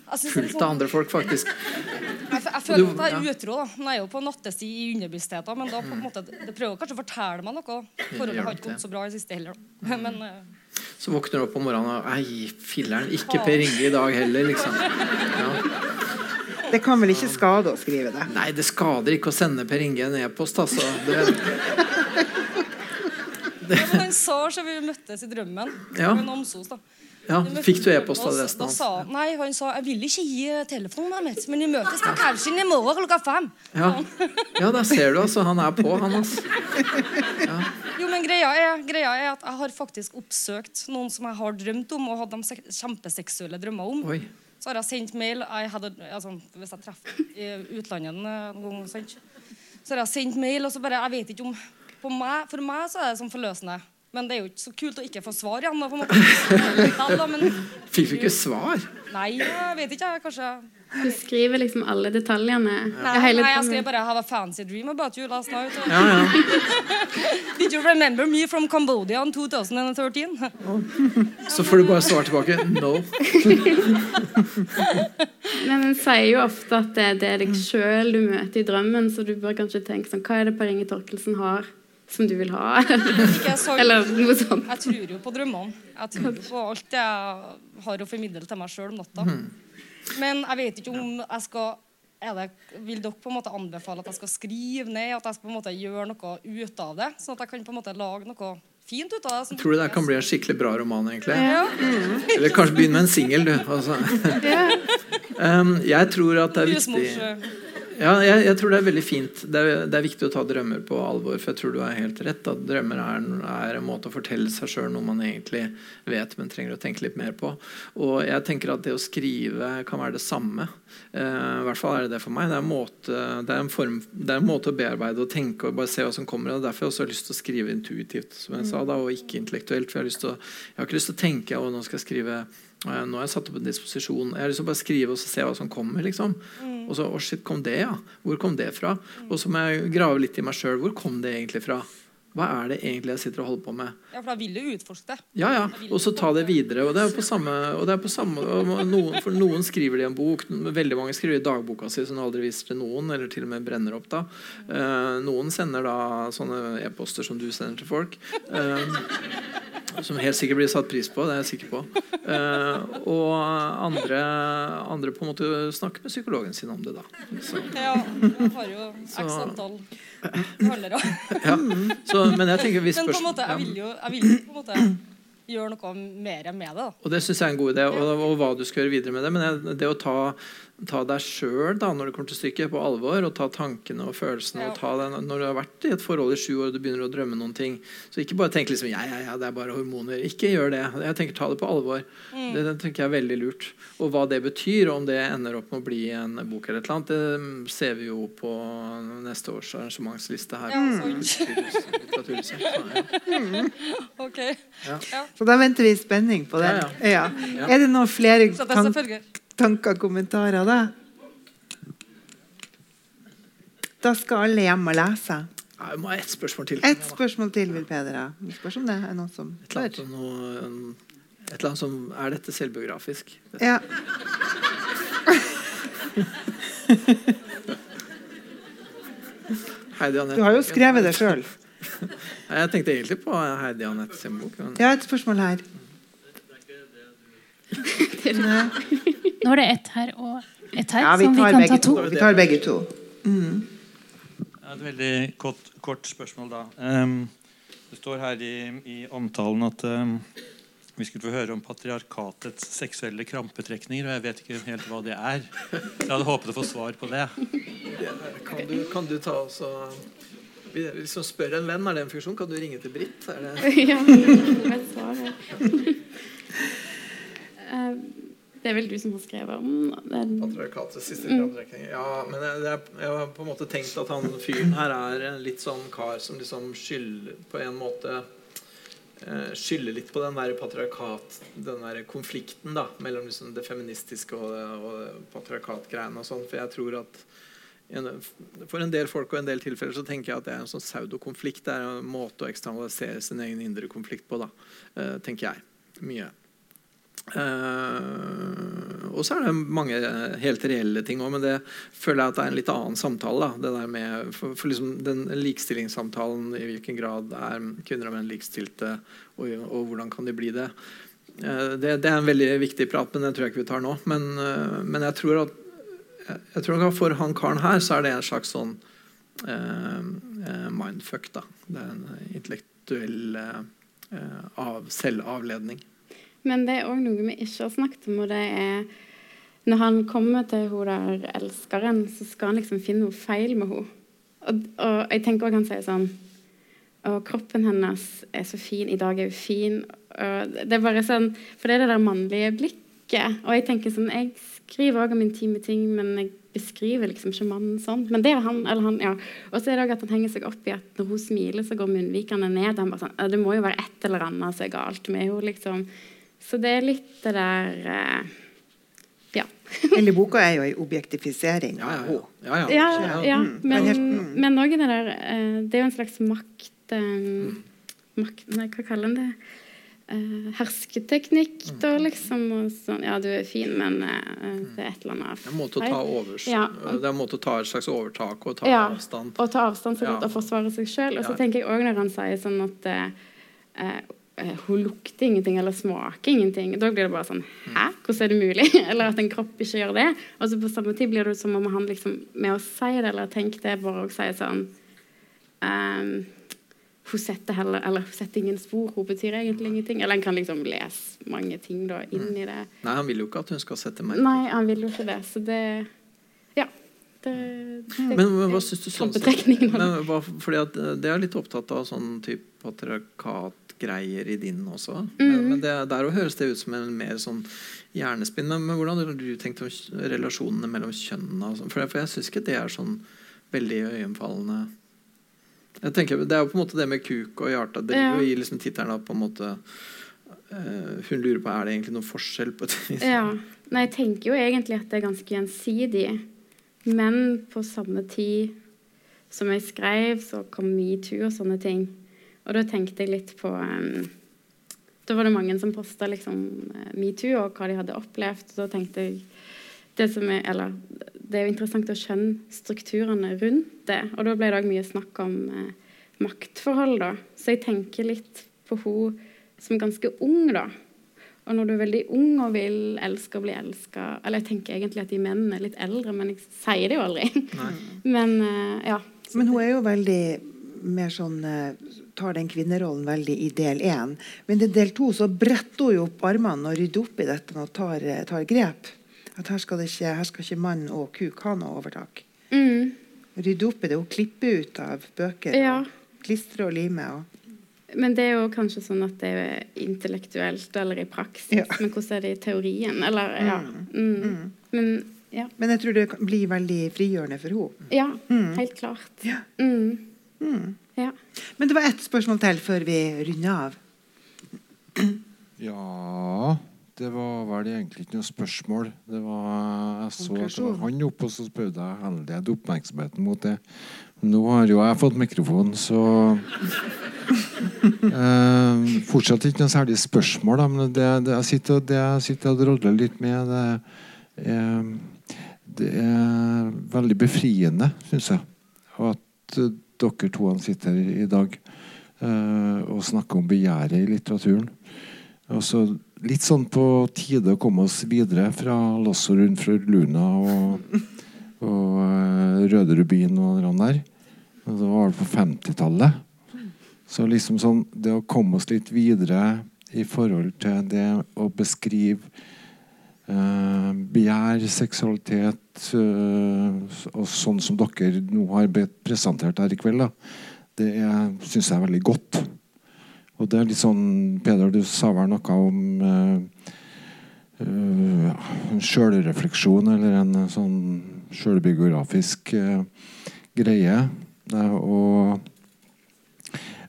Fullt av sånn- andre folk, faktisk. Jeg, jeg føler at jeg er utro. da Nå er jo på nattestid i underbevisstheten, men da på en måte, det prøver kanskje å fortelle meg noe. Forholdet har ikke gått så bra i det siste heller. Da. Men, uh, så våkner du opp om morgenen og Ei, filler'n, ikke Per Inge i dag heller, liksom. (laughs) Ja. Det kan vel ikke skade å skrive det? Nei, det skader ikke å sende Per Inge en e-post, altså. Det... det... Ja, han sa så vi møttes i drømmen. Ja. Omsos, da. Ja, Fikk du e-postadressen hans? Nei, han sa jeg vil ikke gi telefonen mitt, men vi møtes på kanskje i morgen klokka fem. Ja. ja, der ser du, altså. Han er på, han, altså. Ja. Jo, men greia er, greia er, at jeg har faktisk oppsøkt noen som jeg har drømt om, og hatt de kjempeseksuelle drømmer om. Oi. Så har jeg sendt mail I had a, altså, Hvis jeg treffer i utlandet en gang, så har jeg sendt mail, og så bare Jeg vet ikke om meg, For meg så er det sånn forløsende. Men det er jo ikke så kult å ikke få svar igjen. (laughs) Fikk du ikke svar? Nei, jeg vet ikke. Kanskje Du skriver liksom alle detaljene? Nei, nei jeg skrev bare have a fancy dream about you last night'. (laughs) Ja, ja. (laughs) Did you remember me from Cambodia in 2013? (laughs) Så får du bare svar tilbake 'no'. Men en sier jo ofte at det, det er deg sjøl du møter i drømmen, så du bør kanskje tenke sånn Hva er det Per Inge Torkelsen har? som du vil ha? Eller noe sånt. Jeg tror jo på drømmene. Jeg tror på alt jeg har å formidle til meg sjøl om natta. Men jeg vet ikke om jeg skal det, Vil dere på en måte anbefale at jeg skal skrive ned, at jeg skal på en måte gjøre noe ut av det? Sånn at jeg kan på en måte lage noe fint ut av det? Tror du det kan bli en skikkelig bra roman, egentlig? Ja. Mm. Eller kanskje begynne med en singel, du. Altså. (laughs) um, jeg tror at det er viktig ja, jeg, jeg, tror det er veldig fint. Det er, det er, viktig å ta drømmer på alvor. For jeg tror du har helt rett. At drømmer er, er en måte å fortelle seg sjøl noe man egentlig vet, men trenger å tenke litt mer på. Og jeg tenker at det å skrive kan være det samme. Eh, I hvert fall er det det for meg. Det er, måte, det, er form, det er, en måte, å bearbeide og tenke og bare se hva som kommer. og Derfor har jeg også lyst til å skrive intuitivt, som jeg sa da, og ikke intellektuelt. For jeg har, å, jeg har ikke lyst til å tenke og nå skal jeg skrive nå har jeg satt opp en disposisjon. Jeg har lyst til å bare skrive og se hva som kommer. liksom. Mm. Og så, oh shit, kom det, ja? Hvor kom det fra? Mm. Og så må jeg grave litt i meg sjøl. Hvor kom det egentlig fra? Hva er det egentlig jeg sitter og holder på med? Ja, For da vil du utforske det. Ja, ja. Og så ta det videre. Og det er på samme, og det er på samme noen, For noen skriver i en bok. Veldig mange skriver i dagboka si som de aldri viser til noen, eller til og med brenner opp. da. Uh, noen sender da sånne e-poster som du sender til folk. Uh, som helt sikkert blir satt pris på. Det er jeg sikker på. Uh, og andre, andre, på en måte snakker med psykologen sin om det, da. Så. Ja, jeg har jo x antall Ja. ja. Men jeg tenker hvis Men på en måte, jeg vil jo, jeg vil på en måte (clears throat) gjøre noe mer med det. Da. Og Det syns jeg er en god idé, og, og, hva du skal gjøre videre med det. Men det å ta ta deg sjøl når det kommer til stykket, på alvor. Og ta tankene og følelsene. Ja. og ta det, Når du har vært i et forhold i sju år og du begynner å drømme noen ting. Så ikke bare tenk liksom, ja, ja, ja, det er bare hormoner. Ikke gjør det. Jeg tenker Ta det på alvor. Mm. Det, det, tenker jeg er veldig lurt. Og hva det betyr, og om det ender opp med å bli en bok eller et eller annet, det ser vi jo på neste års arrangementsliste her. Ja, så, mm. (laughs) Ok. Ja. Så da venter vi i spenning på det. Ja, Er det noen flere tanker og kommentarer, da? Da skal alle hjem og lese. Jeg må ha ett spørsmål til. Et spørsmål til vil Peder ha. Spørs om det er noen som et eller, annet, et eller annet som Er dette selvbiografisk? Ja. (laughs) Heidi Anette. Du har jo skrevet det sjøl. (laughs) Jeg tenkte egentlig på Heidi Anette sin bok. Ja, et spørsmål her. (laughs) Nå er det ett her og ett her, Ja, vi som vi kan begge ta to. to. Vi tar begge to. Ja, Et veldig kort, kort spørsmål, da. Um, det står her i, i omtalen at um, vi skulle få høre om patriarkatets seksuelle krampetrekninger. Og jeg vet ikke helt hva det er. Jeg hadde håpet å få svar på det. Kan du, kan du ta også og liksom spør en venn, er det en funksjon? Kan du ringe til Britt? Er det (laughs) ja, vet svaret. Eh, Det er vel du som har skrevet om den. patriarkatets siste mm. Ja, men jeg, er, jeg har på en måte tenkt at han fyren her er en litt sånn kar som liksom skylder på en måte eh, skylder litt på den der patriarkat Den der konflikten da mellom liksom det feministiske og, og patriarkatgreiene og sånn. For jeg tror at for en del folk og en del tilfeller så tenker jeg at det er en sånn pseudokonflikt. Det er en måte å eksternalisere sin egen indre konflikt på, da, eh, tenker jeg. Mye. Eh, og så er det mange helt reelle ting òg, men det føler jeg at det er en litt annen samtale. Da. Det der med, for, for liksom den likestillingssamtalen, i hvilken grad er kvinner og menn likestilte, og, og hvordan kan de bli det? Uh, det? Det er en veldig viktig prat, men den tror jeg ikke vi tar nå. Men, uh, men jeg tror at jeg tror at for han karen her så er det en slags sånn mindfuck. da. Det er en intellektuell av, selvavledning. Men det er òg noe vi ikke har snakket om, og det er når han kommer til hun der elskeren, så skal han liksom finne noe feil med henne. Og, og jeg tenker også han sier sånn Og kroppen hennes er så fin. I dag er hun fin. Og det er bare sånn For det er det der mannlige blikket. Og jeg tenker sånn Jeg skriver òg om intime ting, men jeg beskriver liksom ikke mannen sånn. Men det er han, eller han, ja. Og så er det òg at han henger seg opp i at når hun smiler, så går munnvikene ned. Han bare sånn, Det må jo være et eller annet som er galt med henne, liksom. Så det er litt det der eh, Ja. (laughs) Hele boka er jo ei objektifisering Ja, ja, av ja. henne. ja, ja. Mm. men, helt- mm. det der eh, Det er jo en slags makt, um, makt Nei, hva kaller en det? Uh, hersketeknikk, Mm. da, liksom. Og sånn, ja, du er fin, men uh, det er et eller annet Det er en måte å ta, overs, Ja. det er en måte å ta et slags overtak og ta Ja, avstand. Og ta avstand sånn Ja. og forsvare seg sjøl. Og så Ja. tenker jeg òg når han sier sånn at uh, eh, hun lukter ingenting eller smaker ingenting. Da blir det bare sånn Hæ? Hvordan er det mulig? (laughs) eller at en kropp ikke gjør det. Og så på samme tid blir det som om han liksom med å si det eller tenke det, bare også sier sånn um, Hun setter heller Eller hun setter ingen spor. Hun betyr egentlig ingenting. Eller en kan liksom lese mange ting da inn i det. Nei, han vil jo ikke at hun skal sette merke. Nei, han vil jo ikke det. Så det. Det, det Men, men hva syns du sånn. Men hva, fordi at eh, Det er litt opptatt av sånn type patriarkatgreier i din også. Men, -hmm. men det, der høres det ut som en mer sånn hjernespinn. Men, men hvordan har du tenkt om relasjonene mellom kjønnene? sånn? For, jeg- for jeg syns ikke det er sånn veldig øyenfallende Jeg tenker, Det er jo på en måte det med kuk og hjarta. Det Ja. gir liksom tittelen på en måte Uh, Hun lurer på er det egentlig noen forskjell på det. Ja. Nei, jeg tenker jo egentlig at det er ganske gjensidig. Men på samme tid som jeg skrev, så kom metoo og sånne ting. Og da tenkte jeg litt på um, Da var det mange som posta liksom eh, metoo og hva de hadde opplevd. Og da tenkte jeg det er, eller, det er jo interessant å skjønne strukturene rundt det. Og da ble det òg mye snakk om eh, maktforhold, da. Så jeg tenker litt på hun som ganske ung, da. Og når du er veldig ung og vil elske og bli elska Eller jeg tenker egentlig at de mennene er litt eldre, men jeg sier det jo aldri. (laughs) men uh, ja. Men hun er jo veldig mer sånn eh, Tar den kvinnerollen veldig i del én. Men i del to så bretter hun jo opp armene og rydder opp i dette og tar, eh, tar grep. At her skal, det ikke, her skal ikke mann og kuk ha noe overtak. Mm, Rydde opp i det. Hun klipper ut av bøker. ja. og Klistrer og limer. Og. Men det er jo kanskje sånn at det er intellektuelt eller i praksis. Ja. Men hvordan er det i teorien? Eller, ja. Mm. Men ja. Men jeg tror det blir veldig frigjørende for henne. ja Mm. helt klart. Ja. Mm, Mm. ja. Men det var ett spørsmål til før vi runder av. Ja Det var vel egentlig ikke noe spørsmål. Det var, jeg så at det var han oppe, og så prøvde jeg å henlede oppmerksomheten mot det. Nå har jo jeg fått mikrofon, så (laughs) eh, Fortsatt ikke noe særlig spørsmål, da, men det, det, jeg sitter, det jeg sitter og drodler litt med, det er, det er veldig befriende, syns jeg, at eh, dere to sitter her i dag eh, og snakker om begjæret i litteraturen. Og så litt sånn på tide å komme oss videre fra Lasso rundt fru Luna og, og Røderudbyen Røde Rubin og det der. Og det var på 50-tallet. Så liksom sånn det å komme oss litt videre i forhold til det å beskrive eh, begjær, seksualitet eh, og sånn som dere nå har blitt presentert her i kveld, da, det syns jeg er veldig godt. Og det er litt sånn Peder, du sa vel noe om eh, uh, en sjølrefleksjon eller en sånn sjølbiografisk uh, greie. og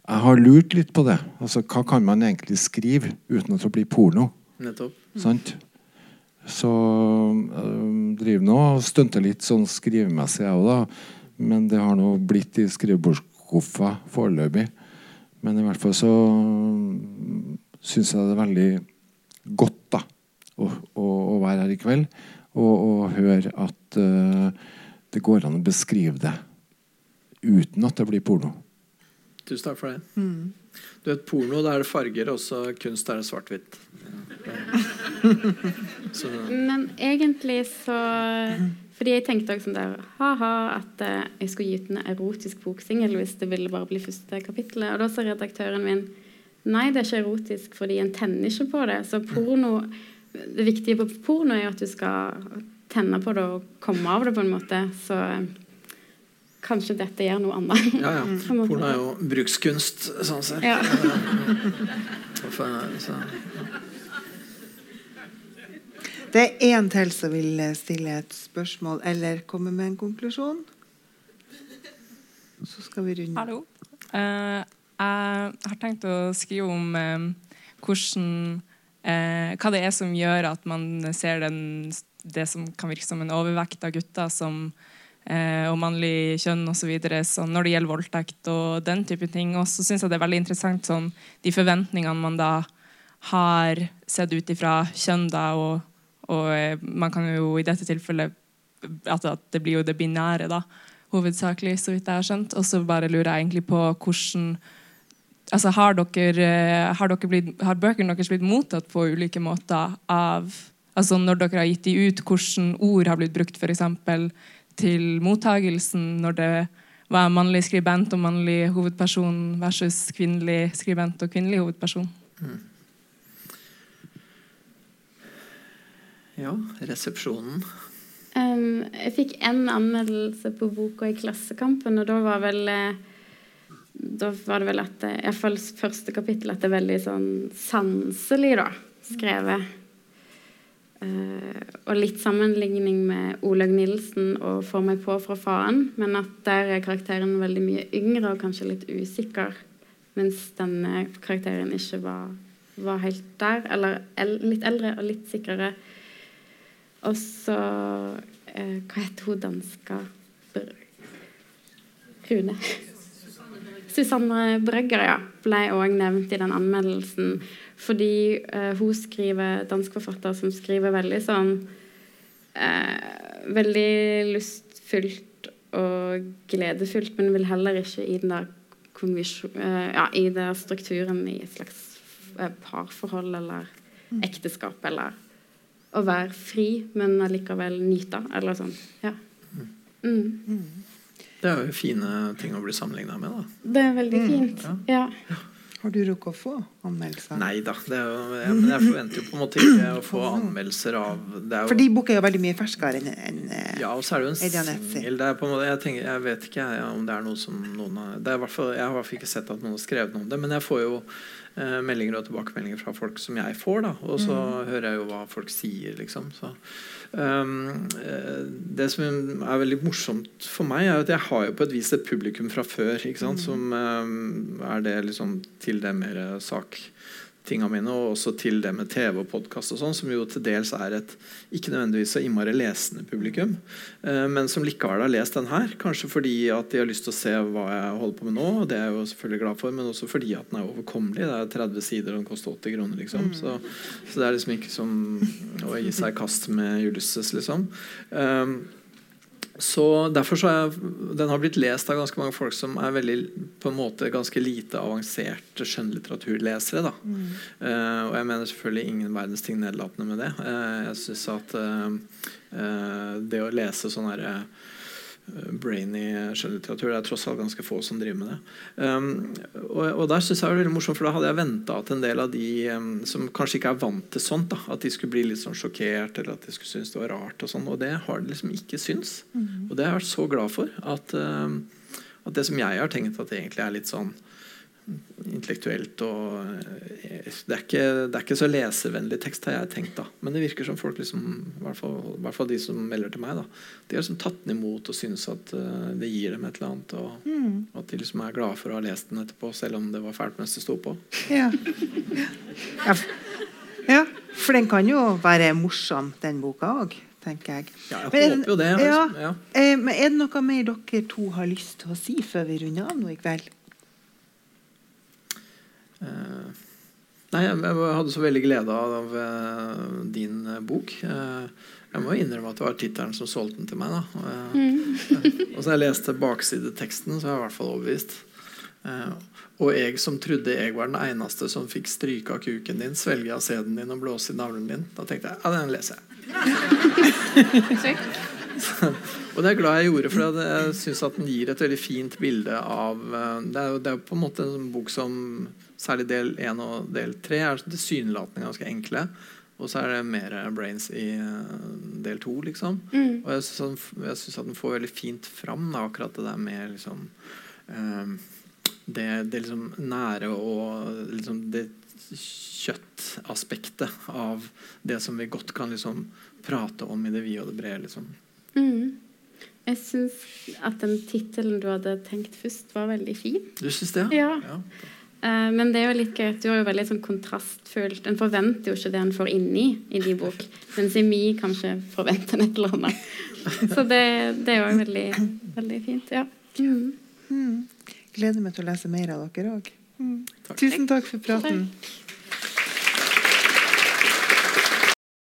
jeg har lurt litt på det. Altså, Hva kan man egentlig skrive uten at det blir porno? Nettopp. Sant? Så øh, driver nå og stunter litt sånn skrivemessig, jeg òg, da. Men det har nå blitt i skrivebordsskuffa foreløpig. Men i hvert fall så syns jeg det er veldig godt da å, å, å være her i kveld og, og høre at uh, det går an å beskrive det uten at det blir porno. Tusen takk for det. Mm. Du vet, Porno da er det farger, også kunst er det svart-hvitt. (laughs) Men egentlig så fordi jeg tenkte også sånn der ha-ha, at eh, jeg skulle gi ut en erotisk boksingel hvis det ville bare bli første kapittelet. Og da sa redaktøren min nei, det er ikke erotisk fordi en tenner ikke på det. Så porno Det viktige på porno er jo at du skal tenne på det og komme av det på en måte. Så eh, kanskje dette gjør noe annet. Ja, ja. (laughs) Porno er jo brukskunst, sånn sett. Ja. (laughs) så. Det er én til som vil stille et spørsmål eller komme med en konklusjon. Så skal vi runde. Hallo. Uh, jeg har tenkt å skrive om uh, hvordan uh, Hva det er som gjør at man ser den, det som kan virke som en overvekt av gutter som, og mannlig kjønn osv. når det gjelder voldtekt og den type ting. Og så syns jeg det er veldig interessant sånn, de forventningene man da har sett ut ifra kjønn da, og og eh, man kan jo i dette tilfellet at, at det blir jo det binære, da, hovedsakelig, så vidt jeg har skjønt. Og så bare lurer jeg egentlig på hvordan altså har, dere, eh, har, dere blitt, har bøkene deres blitt mottatt på ulike måter av altså Når dere har gitt de ut, hvordan ord har blitt brukt f.eks. til mottagelsen når det var mannlig skribent og mannlig hovedperson versus kvinnelig skribent og kvinnelig hovedperson? Mm. Ja, resepsjonen. Um, jeg fikk én anmeldelse på boka i Klassekampen, og da var vel eh, Da var det vel at det, Iallfall første kapittel at det er veldig sånn sanselig, da, skrevet. Uh, og litt sammenligning med Olaug Nilsen og 'Får meg på fra faren', men at der er karakteren veldig mye yngre og kanskje litt usikker, mens denne karakteren ikke var, var helt der. Eller el litt eldre og litt sikrere. Og så uh, Hva heter hun danska Rune? Susanne Brøgger ja, ble òg nevnt i den anmeldelsen. Fordi eh, hun skriver dansk forfatter som skriver veldig sånn eh, Veldig lystfylt og gledefylt, men vil heller ikke i den der eh, ja, i der strukturen i et slags eh, parforhold eller mm. ekteskap eller å være fri, men allikevel nyte. Eller sånn. Ja. Mm. Det er jo fine ting å bli sammenligna med, da. Det er veldig mm. fint. Ja. ja. Har du rukket å få anmeldelser? Nei da. Jeg, men jeg forventer jo på en måte ikke å få anmeldelser av jo, For de boka er jo veldig mye ferskere enn en, eh, Ja, og så er det jo en singel. Jeg, jeg, vet ikke jeg, om det er noe som noen har det er hvert fall, Jeg har i hvert fall ikke sett at noen har skrevet noe om det, men jeg får jo eh, meldinger og tilbakemeldinger fra folk som jeg får. da Og så mm. hører jeg jo hva folk sier, liksom. Så, det som er veldig morsomt for meg, er at jeg har jo på et vis et publikum fra før. ikke sant? Mm. Som um, er det liksom til det mer sak tinga mine, og også til det med TV og podkast, sånn, som jo til dels er et ikke nødvendigvis så innmari lesende publikum, eh, men som likevel har lest den her. Kanskje fordi at de har lyst til å se hva jeg holder på med nå, og det er jeg jo selvfølgelig glad for, men også fordi at den er overkommelig. Det er 30 sider, og den koster 80 kroner, liksom. Mm. Så, så, det er liksom ikke som å gi seg i kast med Ulysses, liksom. Um, så derfor så er Den har blitt lest av ganske mange folk som er veldig, på en måte ganske lite avanserte skjønnlitteraturlesere. da. Eh, og jeg mener selvfølgelig ingen verdens ting nedlatende med det. Uh, jeg synes at uh, det å lese sånn herre brainy skjønnlitteratur. Det er tross alt ganske få som driver med det. Um, og, og, der synes jeg det var veldig morsomt, for da hadde jeg venta at en del av de um, som kanskje ikke er vant til sånt, da, at de skulle bli litt sånn sjokkert eller at de skulle synes det var rart. Og sånn, og det har de liksom ikke syns. Mhm. Og det har jeg vært så glad for. At, um, at det som jeg har tenkt at det egentlig er litt sånn intellektuelt og eh, det er, ikke, det er ikke så lesevennlig tekst, har jeg tenkt. da Men det virker som folk, liksom, i hvert fall, i hvert fall de som melder til meg, da de har liksom tatt den imot og syns at uh, det gir dem et eller annet. Og, Mm. og at de liksom er glade for å ha lest den etterpå, selv om det var fælt mens det sto på. Ja. Ja, ja, for den kan jo være morsom, den boka òg, tenker jeg. Ja, jeg er håper jo det. Ja. Ja. eh, men er det noe mer dere to har lyst til å si før vi runder av nå i kveld? Eh, Nei, jeg, hadde så veldig glede av eh, din eh, bok. Jeg må innrømme at det var tittelen som solgte den til meg. Da. Og (laughs) så jeg leste baksideteksten, så er jeg i hvert fall overbevist. Og jeg som trodde jeg var den eneste som fikk stryke av kuken din, svelge av sæden din og blåse i navlen din, da tenkte jeg ja, den leser jeg. (laughs) (laughs) Og det er jeg glad jeg gjorde, for jeg- syns den gir et veldig fint bilde av Det er jo, det er på en måte en bok som Særlig del 1 og del 3 er tilsynelatende ganske enkle. Og så er det mer brains i eh, del 2, liksom. Mm. Og jeg syns at den får veldig fint fram da, akkurat det der med liksom eh, det, det liksom nære og liksom det kjøttaspektet av det som vi godt kan liksom prate om i det vide og det brede. liksom. Mm. Jeg syns at den tittelen du hadde tenkt først, var veldig fin. Du syns det? Ja. Eh, men det er jo litt gøy at du har jo veldig sånn kontrastfullt En forventer jo ikke det en får inni i din bok, mens i mi kanskje forventer en et eller annet. Så det, det er jo veldig, veldig fint. Ja. Mm. Mm. Gleder meg til å lese mer av dere òg. Mm. Tusen takk for praten. Takk.